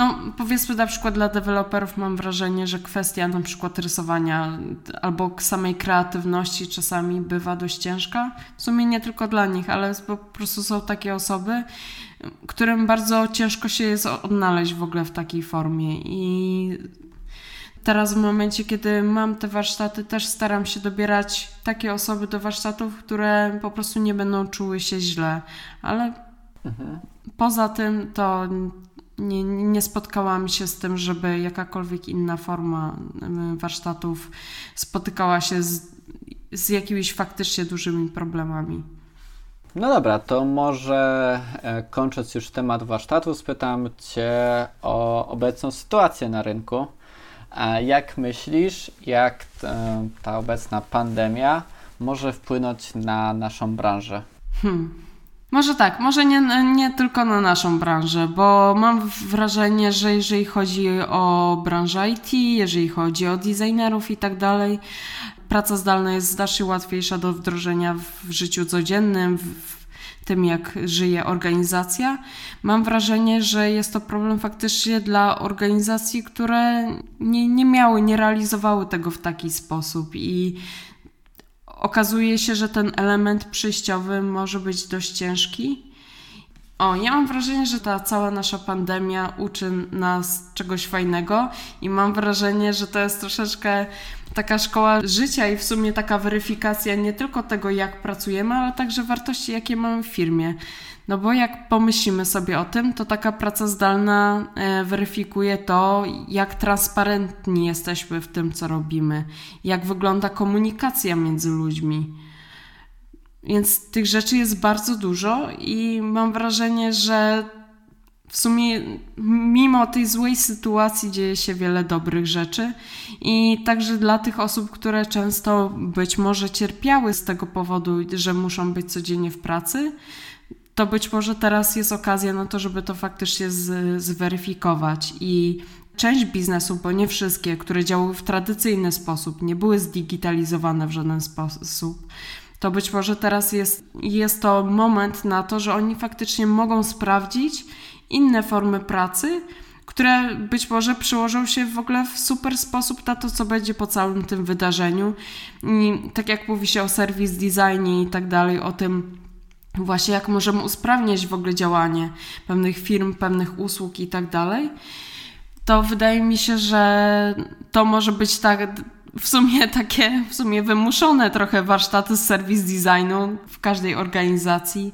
no, powiedzmy na przykład dla deweloperów mam wrażenie, że kwestia na przykład rysowania albo samej kreatywności czasami bywa dość ciężka. W sumie nie tylko dla nich, ale po prostu są takie osoby, którym bardzo ciężko się jest odnaleźć w ogóle w takiej formie i teraz w momencie, kiedy mam te warsztaty, też staram się dobierać takie osoby do warsztatów, które po prostu nie będą czuły się źle, ale mhm. poza tym to nie, nie spotkałam się z tym, żeby jakakolwiek inna forma warsztatów spotykała się z, z jakimiś faktycznie dużymi problemami. No dobra, to może e, kończąc już temat warsztatu, spytam Cię o obecną sytuację na rynku. Jak myślisz, jak ta obecna pandemia może wpłynąć na naszą branżę? Hmm. Może tak, może nie, nie tylko na naszą branżę, bo mam wrażenie, że jeżeli chodzi o branżę IT, jeżeli chodzi o designerów i tak dalej, praca zdalna jest znacznie łatwiejsza do wdrożenia w życiu codziennym, w tym jak żyje organizacja. Mam wrażenie, że jest to problem faktycznie dla organizacji, które nie, nie miały, nie realizowały tego w taki sposób i okazuje się, że ten element przejściowy może być dość ciężki. O, ja mam wrażenie, że ta cała nasza pandemia uczy nas czegoś fajnego i mam wrażenie, że to jest troszeczkę taka szkoła życia i w sumie taka weryfikacja nie tylko tego, jak pracujemy, ale także wartości, jakie mamy w firmie. No bo jak pomyślimy sobie o tym, to taka praca zdalna e, weryfikuje to, jak transparentni jesteśmy w tym, co robimy, jak wygląda komunikacja między ludźmi. Więc tych rzeczy jest bardzo dużo i mam wrażenie, że w sumie mimo tej złej sytuacji dzieje się wiele dobrych rzeczy i także dla tych osób, które często być może cierpiały z tego powodu, że muszą być codziennie w pracy, to być może teraz jest okazja na to, żeby to faktycznie z, zweryfikować i część biznesu, bo nie wszystkie, które działały w tradycyjny sposób, nie były zdigitalizowane w żaden sposób, to być może teraz jest, jest to moment na to, że oni faktycznie mogą sprawdzić inne formy pracy, które być może przyłożą się w ogóle w super sposób na to, co będzie po całym tym wydarzeniu. I tak jak mówi się o serwis designie i tak dalej, o tym, właśnie jak możemy usprawniać w ogóle działanie pewnych firm, pewnych usług i tak dalej, to wydaje mi się, że to może być tak w sumie takie w sumie wymuszone trochę warsztaty z serwis designu w każdej organizacji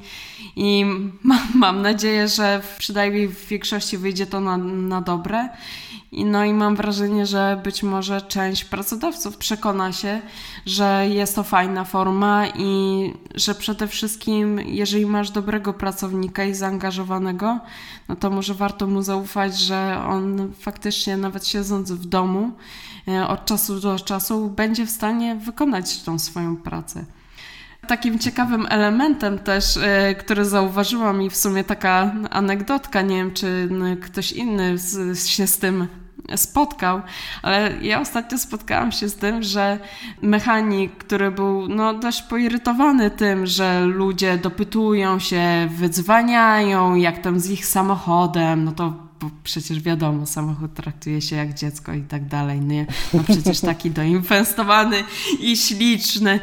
i mam, mam nadzieję, że przynajmniej w większości wyjdzie to na, na dobre. No i mam wrażenie, że być może część pracodawców przekona się, że jest to fajna forma i że przede wszystkim, jeżeli masz dobrego pracownika i zaangażowanego, no to może warto mu zaufać, że on faktycznie, nawet siedząc w domu, e, od czasu do czasu będzie w stanie wykonać tą swoją pracę. Takim ciekawym elementem też, e, który zauważyłam i w sumie taka anegdotka, nie wiem czy ktoś inny się z tym spotkał, ale ja ostatnio spotkałam się z tym, że mechanik, który był no, dość poirytowany tym, że ludzie dopytują się, wydzwaniają, jak tam z ich samochodem, no to bo przecież wiadomo, samochód traktuje się jak dziecko i tak dalej, nie? No przecież taki doinwestowany i śliczny.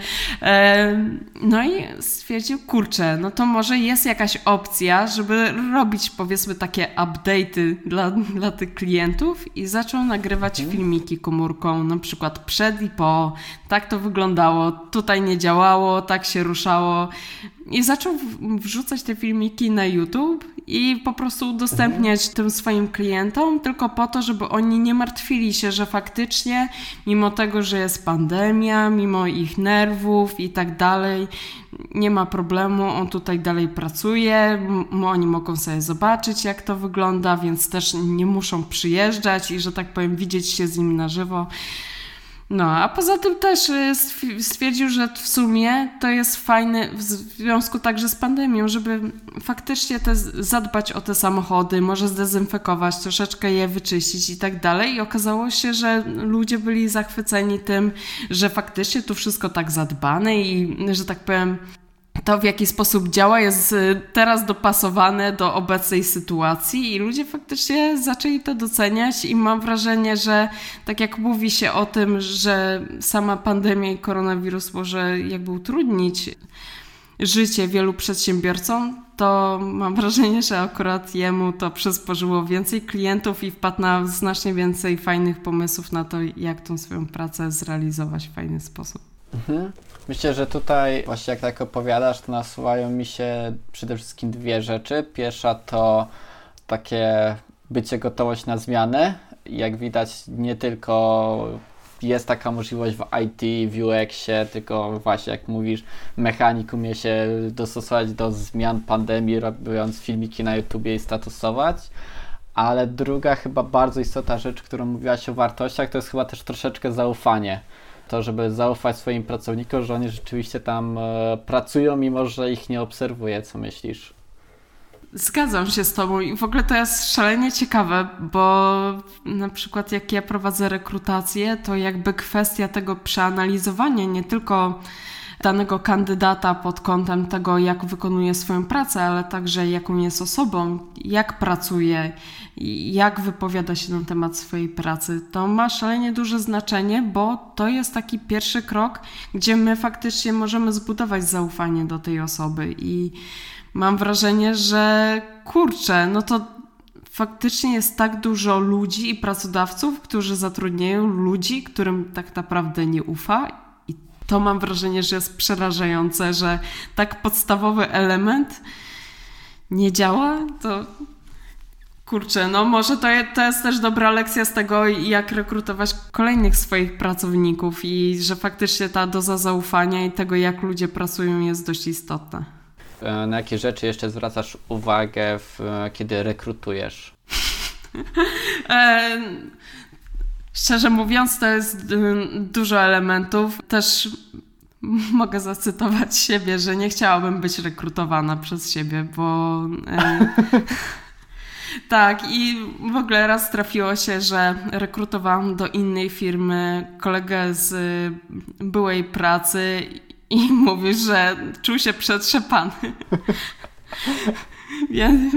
No i stwierdził, kurczę, no to może jest jakaś opcja, żeby robić powiedzmy takie update'y dla, dla tych klientów i zaczął nagrywać mhm. filmiki komórką, na przykład przed i po, tak to wyglądało, tutaj nie działało, tak się ruszało. I zaczął wrzucać te filmiki na YouTube i po prostu udostępniać tym swoim klientom, tylko po to, żeby oni nie martwili się, że faktycznie, mimo tego, że jest pandemia, mimo ich nerwów i tak dalej, nie ma problemu, on tutaj dalej pracuje, oni mogą sobie zobaczyć, jak to wygląda, więc też nie muszą przyjeżdżać i, że tak powiem, widzieć się z nim na żywo. No, a poza tym też y, stwierdził, że w sumie to jest fajne w związku także z pandemią, żeby faktycznie te, zadbać o te samochody, może zdezynfekować, troszeczkę je wyczyścić i tak dalej. I okazało się, że ludzie byli zachwyceni tym, że faktycznie tu wszystko tak zadbane i, że tak powiem, to, w jaki sposób działa, jest y, teraz dopasowane do obecnej sytuacji i ludzie faktycznie zaczęli to doceniać i mam wrażenie, że tak jak mówi się o tym, że sama pandemia i koronawirus może jakby utrudnić życie wielu przedsiębiorcom, to mam wrażenie, że akurat jemu to przysporzyło więcej klientów i wpadł na znacznie więcej fajnych pomysłów na to, jak tą swoją pracę zrealizować w fajny sposób. Mhm. Myślę, że tutaj właśnie jak tak opowiadasz, to nasuwają mi się przede wszystkim dwie rzeczy. Pierwsza to takie bycie gotowość na zmiany. Jak widać, nie tylko jest taka możliwość w IT, w UX-ie, tylko właśnie jak mówisz, mechanik umie się dostosować do zmian pandemii, robiąc filmiki na YouTubie i statusować. Ale druga chyba bardzo istotna rzecz, którą mówiłaś o wartościach, to jest chyba też troszeczkę zaufanie to, żeby zaufać swoim pracownikom, że oni rzeczywiście tam e, pracują, mimo że ich nie obserwuje. Co myślisz? Zgadzam się z Tobą i w ogóle to jest szalenie ciekawe, bo na przykład jak ja prowadzę rekrutację, to jakby kwestia tego przeanalizowania nie tylko danego kandydata pod kątem tego, jak wykonuje swoją pracę, ale także jaką jest osobą, jak pracuje, jak wypowiada się na temat swojej pracy. To ma szalenie duże znaczenie, bo to jest taki pierwszy krok, gdzie my faktycznie możemy zbudować zaufanie do tej osoby i mam wrażenie, że kurczę, no to faktycznie jest tak dużo ludzi i pracodawców, którzy zatrudniają ludzi, którym tak naprawdę nie ufa to mam wrażenie, że jest przerażające, że tak podstawowy element nie działa, to kurczę, no może to, to jest też dobra lekcja z tego, jak rekrutować kolejnych swoich pracowników i że faktycznie ta doza zaufania i tego, jak ludzie pracują jest dość istotna. E, na jakie rzeczy jeszcze zwracasz uwagę, w, kiedy rekrutujesz? Szczerze mówiąc, to jest y, dużo elementów. Też mogę zacytować siebie, że nie chciałabym być rekrutowana przez siebie, bo. tak, i w ogóle raz trafiło się, że rekrutowałam do innej firmy kolegę z byłej pracy i mówi, że czuł się przetrzepany.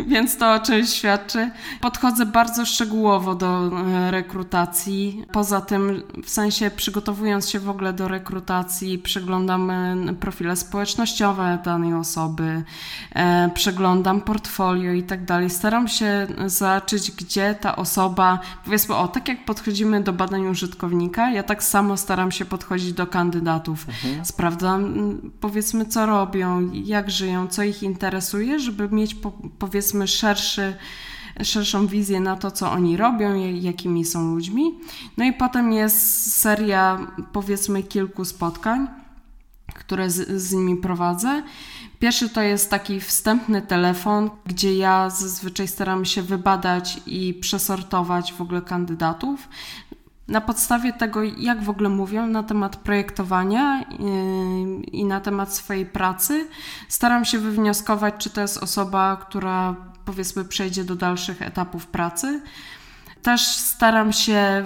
Więc to o czymś świadczy. Podchodzę bardzo szczegółowo do e, rekrutacji. Poza tym, w sensie przygotowując się w ogóle do rekrutacji, przeglądam e, profile społecznościowe danej osoby, e, przeglądam portfolio i tak dalej. Staram się zobaczyć, gdzie ta osoba, powiedzmy, o, tak jak podchodzimy do badań użytkownika, ja tak samo staram się podchodzić do kandydatów. Mhm. Sprawdzam, powiedzmy, co robią, jak żyją, co ich interesuje, żeby mieć powiedzmy szerszy, szerszą wizję na to, co oni robią, jakimi są ludźmi. No i potem jest seria powiedzmy kilku spotkań, które z, z nimi prowadzę. Pierwszy to jest taki wstępny telefon, gdzie ja zazwyczaj staram się wybadać i przesortować w ogóle kandydatów, na podstawie tego, jak w ogóle mówią na temat projektowania yy, i na temat swojej pracy, staram się wywnioskować, czy to jest osoba, która powiedzmy przejdzie do dalszych etapów pracy. Też staram się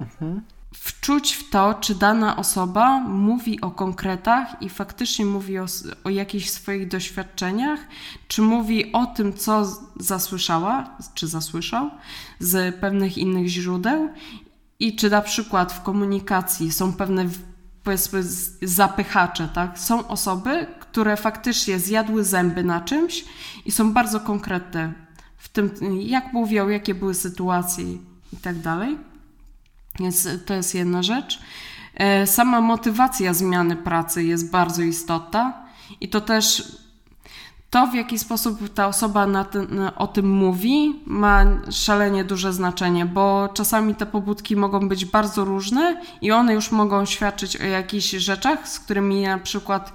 mhm. wczuć w to, czy dana osoba mówi o konkretach i faktycznie mówi o, o jakichś swoich doświadczeniach, czy mówi o tym, co zasłyszała, czy zasłyszał z pewnych innych źródeł i czy na przykład w komunikacji są pewne powiedzmy zapychacze, tak? Są osoby, które faktycznie zjadły zęby na czymś i są bardzo konkretne w tym, jak mówią, jakie były sytuacje i tak dalej. Więc to jest jedna rzecz. E, sama motywacja zmiany pracy jest bardzo istotna i to też to, w jaki sposób ta osoba ten, o tym mówi, ma szalenie duże znaczenie, bo czasami te pobudki mogą być bardzo różne i one już mogą świadczyć o jakichś rzeczach, z którymi na przykład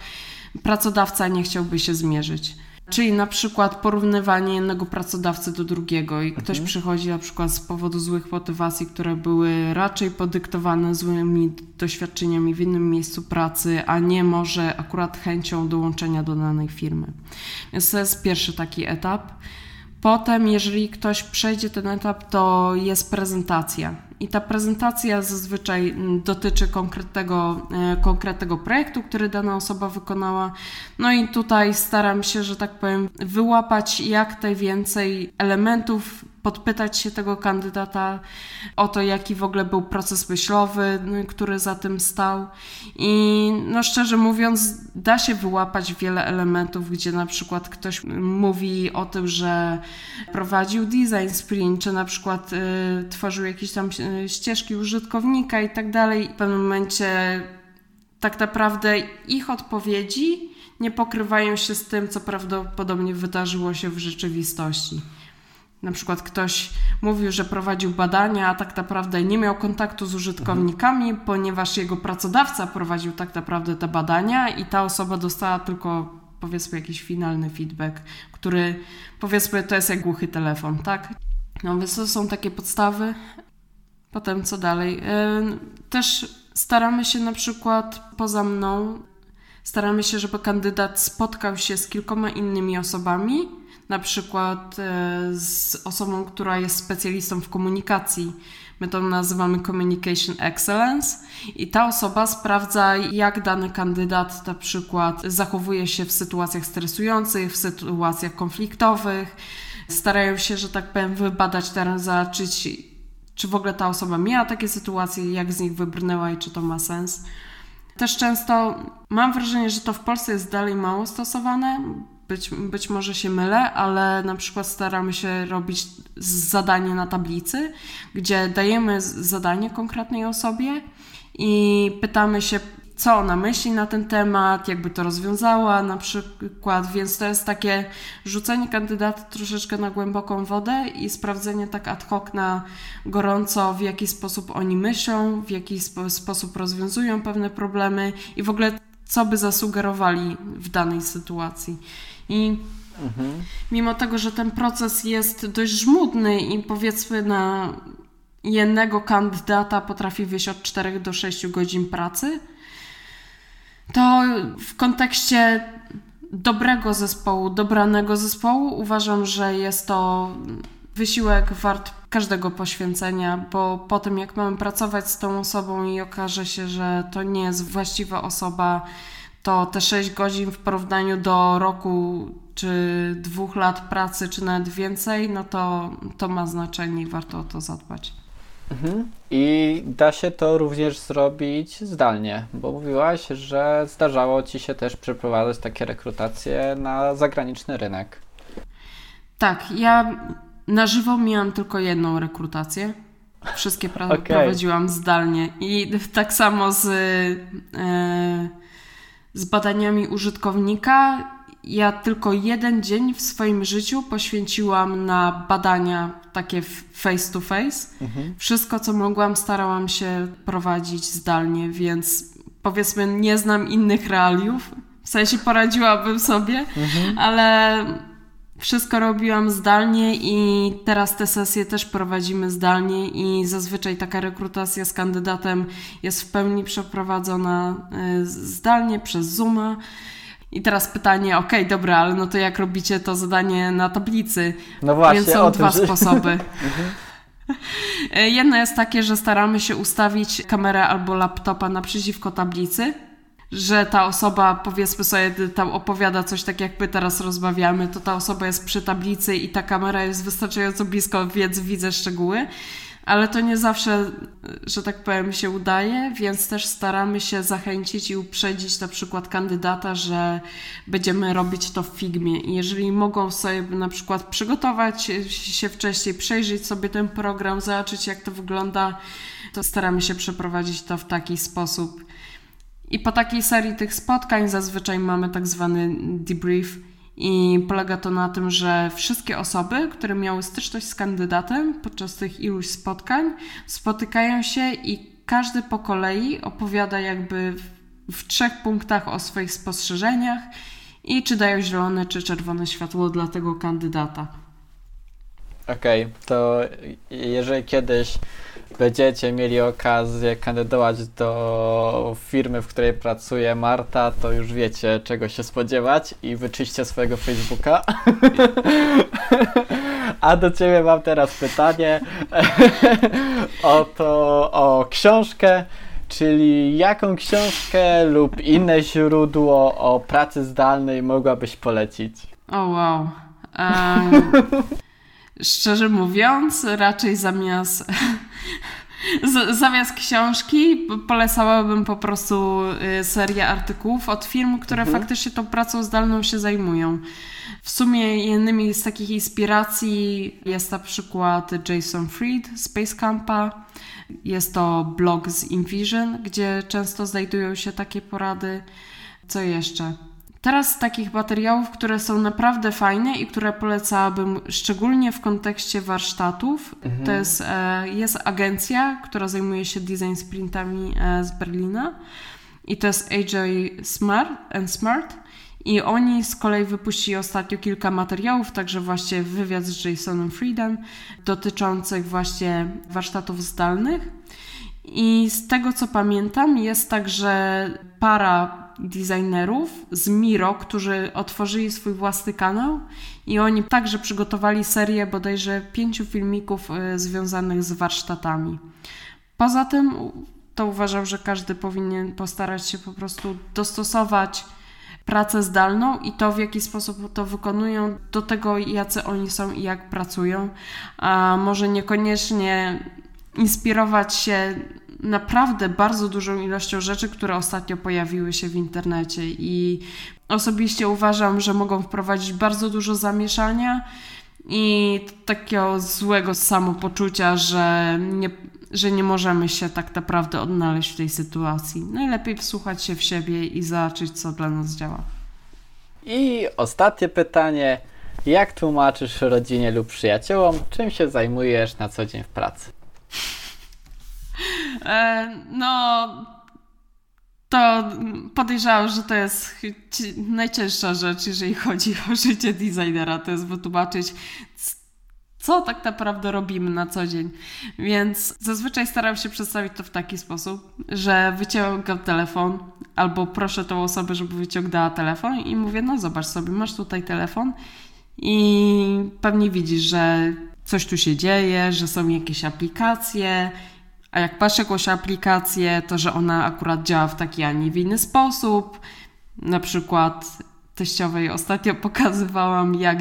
pracodawca nie chciałby się zmierzyć. Czyli na przykład porównywanie jednego pracodawcy do drugiego i ktoś mhm. przychodzi na przykład z powodu złych motywacji, które były raczej podyktowane złymi doświadczeniami w innym miejscu pracy, a nie może akurat chęcią dołączenia do danej firmy. Więc to jest pierwszy taki etap. Potem, jeżeli ktoś przejdzie ten etap, to jest prezentacja. I ta prezentacja zazwyczaj mm, dotyczy konkretnego, e, konkretnego projektu, który dana osoba wykonała. No i tutaj staram się, że tak powiem, wyłapać jak najwięcej elementów podpytać się tego kandydata o to, jaki w ogóle był proces myślowy, który za tym stał. I no szczerze mówiąc, da się wyłapać wiele elementów, gdzie na przykład ktoś mówi o tym, że prowadził design sprint, czy na przykład y, tworzył jakieś tam y, ścieżki użytkownika i tak dalej. W pewnym momencie tak naprawdę ich odpowiedzi nie pokrywają się z tym, co prawdopodobnie wydarzyło się w rzeczywistości. Na przykład ktoś mówił, że prowadził badania, a tak naprawdę nie miał kontaktu z użytkownikami, mhm. ponieważ jego pracodawca prowadził tak naprawdę te badania i ta osoba dostała tylko powiedzmy jakiś finalny feedback, który powiedzmy to jest jak głuchy telefon, tak? No więc to są takie podstawy. Potem co dalej? Też staramy się na przykład poza mną, staramy się, żeby kandydat spotkał się z kilkoma innymi osobami, na przykład e, z osobą, która jest specjalistą w komunikacji. My to nazywamy Communication Excellence i ta osoba sprawdza, jak dany kandydat na przykład zachowuje się w sytuacjach stresujących, w sytuacjach konfliktowych. Starają się, że tak powiem, wybadać teraz, zobaczyć, czy w ogóle ta osoba miała takie sytuacje, jak z nich wybrnęła i czy to ma sens. Też często mam wrażenie, że to w Polsce jest dalej mało stosowane, być, być może się mylę, ale na przykład staramy się robić zadanie na tablicy, gdzie dajemy zadanie konkretnej osobie i pytamy się, co ona myśli na ten temat, jakby to rozwiązała na przykład, więc to jest takie rzucenie kandydata troszeczkę na głęboką wodę i sprawdzenie tak ad hoc na gorąco, w jaki sposób oni myślą, w jaki spo sposób rozwiązują pewne problemy i w ogóle co by zasugerowali w danej sytuacji. I mhm. mimo tego, że ten proces jest dość żmudny i powiedzmy na jednego kandydata potrafi wyjść od 4 do 6 godzin pracy, to w kontekście dobrego zespołu, dobranego zespołu uważam, że jest to wysiłek wart każdego poświęcenia, bo po tym jak mamy pracować z tą osobą i okaże się, że to nie jest właściwa osoba, to te 6 godzin w porównaniu do roku czy dwóch lat pracy, czy nawet więcej, no to, to ma znaczenie i warto o to zadbać. Mhm. I da się to również zrobić zdalnie, bo mówiłaś, że zdarzało Ci się też przeprowadzać takie rekrutacje na zagraniczny rynek. Tak, ja na żywo miałam tylko jedną rekrutację. Wszystkie pra- okay. prowadziłam zdalnie i tak samo z. Z badaniami użytkownika. Ja tylko jeden dzień w swoim życiu poświęciłam na badania takie face to face. Mhm. Wszystko, co mogłam, starałam się prowadzić zdalnie, więc powiedzmy, nie znam innych realiów. W sensie poradziłabym sobie, mhm. ale wszystko robiłam zdalnie i teraz te sesje też prowadzimy zdalnie i zazwyczaj taka rekrutacja z kandydatem jest w pełni przeprowadzona e, zdalnie przez Zooma. I teraz pytanie, ok, dobra, ale no to jak robicie to zadanie na tablicy? No właśnie, Więc są dwa sposoby. Mhm. E, jedno jest takie, że staramy się ustawić kamerę albo laptopa naprzeciwko tablicy że ta osoba, powiedzmy sobie, tam opowiada coś tak jak my teraz rozmawiamy, to ta osoba jest przy tablicy i ta kamera jest wystarczająco blisko, więc widzę szczegóły. Ale to nie zawsze, że tak powiem, się udaje, więc też staramy się zachęcić i uprzedzić na przykład kandydata, że będziemy robić to w Figmie. I jeżeli mogą sobie na przykład przygotować się wcześniej, przejrzeć sobie ten program, zobaczyć jak to wygląda, to staramy się przeprowadzić to w taki sposób, i po takiej serii tych spotkań zazwyczaj mamy tak zwany debrief i polega to na tym, że wszystkie osoby, które miały styczność z kandydatem podczas tych iluś spotkań, spotykają się i każdy po kolei opowiada jakby w, w trzech punktach o swoich spostrzeżeniach i czy dają zielone czy czerwone światło dla tego kandydata. Okej, okay, to jeżeli kiedyś będziecie mieli okazję kandydować do firmy, w której pracuje Marta, to już wiecie, czego się spodziewać i wyczyście swojego Facebooka. A do Ciebie mam teraz pytanie o to, o książkę, czyli jaką książkę lub inne źródło o pracy zdalnej mogłabyś polecić? O oh, wow. Um, szczerze mówiąc, raczej zamiast z, zamiast książki polecałabym po prostu y, serię artykułów od firm, które mhm. faktycznie tą pracą zdalną się zajmują. W sumie jednymi z takich inspiracji jest na przykład Jason Fried z Space Campa. Jest to blog z InVision, gdzie często znajdują się takie porady. Co jeszcze? Teraz takich materiałów, które są naprawdę fajne i które polecałabym szczególnie w kontekście warsztatów, mhm. to jest, e, jest agencja, która zajmuje się design sprintami e, z Berlina i to jest AJ Smart and Smart. I oni z kolei wypuścili ostatnio kilka materiałów, także właśnie wywiad z Jasonem Friedem dotyczących właśnie warsztatów zdalnych. I z tego co pamiętam, jest także para designerów z Miro, którzy otworzyli swój własny kanał i oni także przygotowali serię bodajże pięciu filmików y, związanych z warsztatami. Poza tym to uważam, że każdy powinien postarać się po prostu dostosować pracę zdalną i to, w jaki sposób to wykonują, do tego, jacy oni są i jak pracują, a może niekoniecznie inspirować się naprawdę bardzo dużą ilością rzeczy, które ostatnio pojawiły się w internecie i osobiście uważam, że mogą wprowadzić bardzo dużo zamieszania i takiego złego samopoczucia, że nie, że nie możemy się tak naprawdę odnaleźć w tej sytuacji. Najlepiej wsłuchać się w siebie i zobaczyć, co dla nas działa. I ostatnie pytanie. Jak tłumaczysz rodzinie lub przyjaciołom, czym się zajmujesz na co dzień w pracy? E, no, to podejrzewam, że to jest najcięższa rzecz, jeżeli chodzi o życie designera, to jest wytłumaczyć, co tak naprawdę robimy na co dzień. Więc zazwyczaj staram się przedstawić to w taki sposób, że wyciągam telefon albo proszę tą osobę, żeby wyciągnęła telefon i mówię, no zobacz sobie, masz tutaj telefon i pewnie widzisz, że coś tu się dzieje, że są jakieś aplikacje a jak patrzę jakąś aplikację, to że ona akurat działa w taki, a nie w inny sposób. Na przykład teściowej ostatnio pokazywałam, jak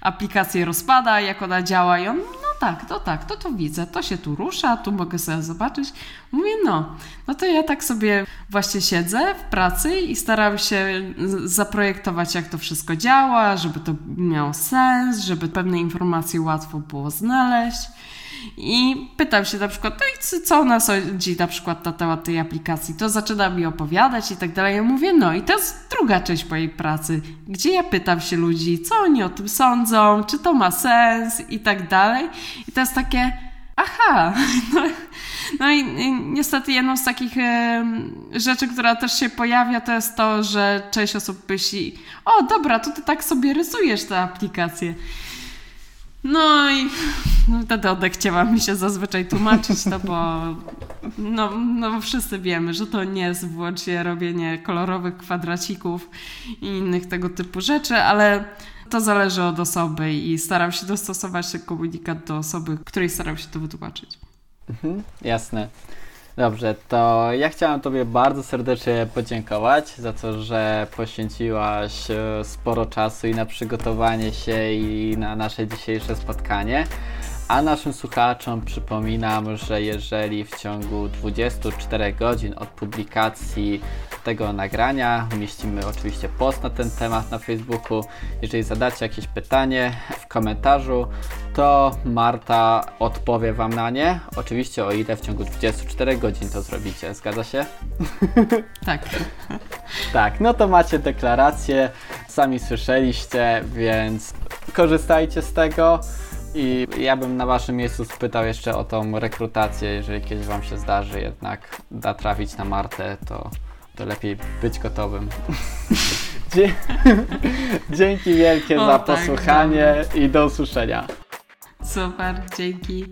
aplikację rozpada, jak ona działa i on, no tak, to tak, to to widzę, to się tu rusza, tu mogę sobie zobaczyć. Mówię, no, no to ja tak sobie właśnie siedzę w pracy i staram się zaprojektować, jak to wszystko działa, żeby to miało sens, żeby pewne informacje łatwo było znaleźć. I pytam się na przykład, no i co ona sądzi na przykład na temat tej aplikacji. To zaczyna mi opowiadać i tak dalej. Ja mówię, no i to jest druga część mojej pracy, gdzie ja pytam się ludzi, co oni o tym sądzą, czy to ma sens i tak dalej. I to jest takie, aha, no, no i, niestety jedną z takich e, rzeczy, która też się pojawia, to jest to, że część osób myśli, o dobra, to ty tak sobie rysujesz tę aplikację. No i no, wtedy odechciała mi się zazwyczaj tłumaczyć to, bo no, no wszyscy wiemy, że to nie jest wyłącznie robienie kolorowych kwadracików i innych tego typu rzeczy, ale to zależy od osoby i staram się dostosować ten komunikat do osoby, której staram się to wytłumaczyć. Mhm, jasne. Dobrze, to ja chciałem Tobie bardzo serdecznie podziękować za to, że poświęciłaś e, sporo czasu i na przygotowanie się i na nasze dzisiejsze spotkanie. A naszym słuchaczom przypominam, że jeżeli w ciągu 24 godzin od publikacji tego nagrania umieścimy oczywiście post na ten temat na Facebooku, jeżeli zadacie jakieś pytanie w komentarzu, to Marta odpowie Wam na nie. Oczywiście o ile w ciągu 24 godzin to zrobicie. Zgadza się? Tak. tak, no to macie deklarację, sami słyszeliście, więc korzystajcie z tego. I ja bym na waszym miejscu spytał jeszcze o tą rekrutację, jeżeli kiedyś wam się zdarzy jednak da trafić na Martę, to, to lepiej być gotowym. Dzie Dzięki wielkie o, za tak, posłuchanie tak, i do usłyszenia. Super, dzięki.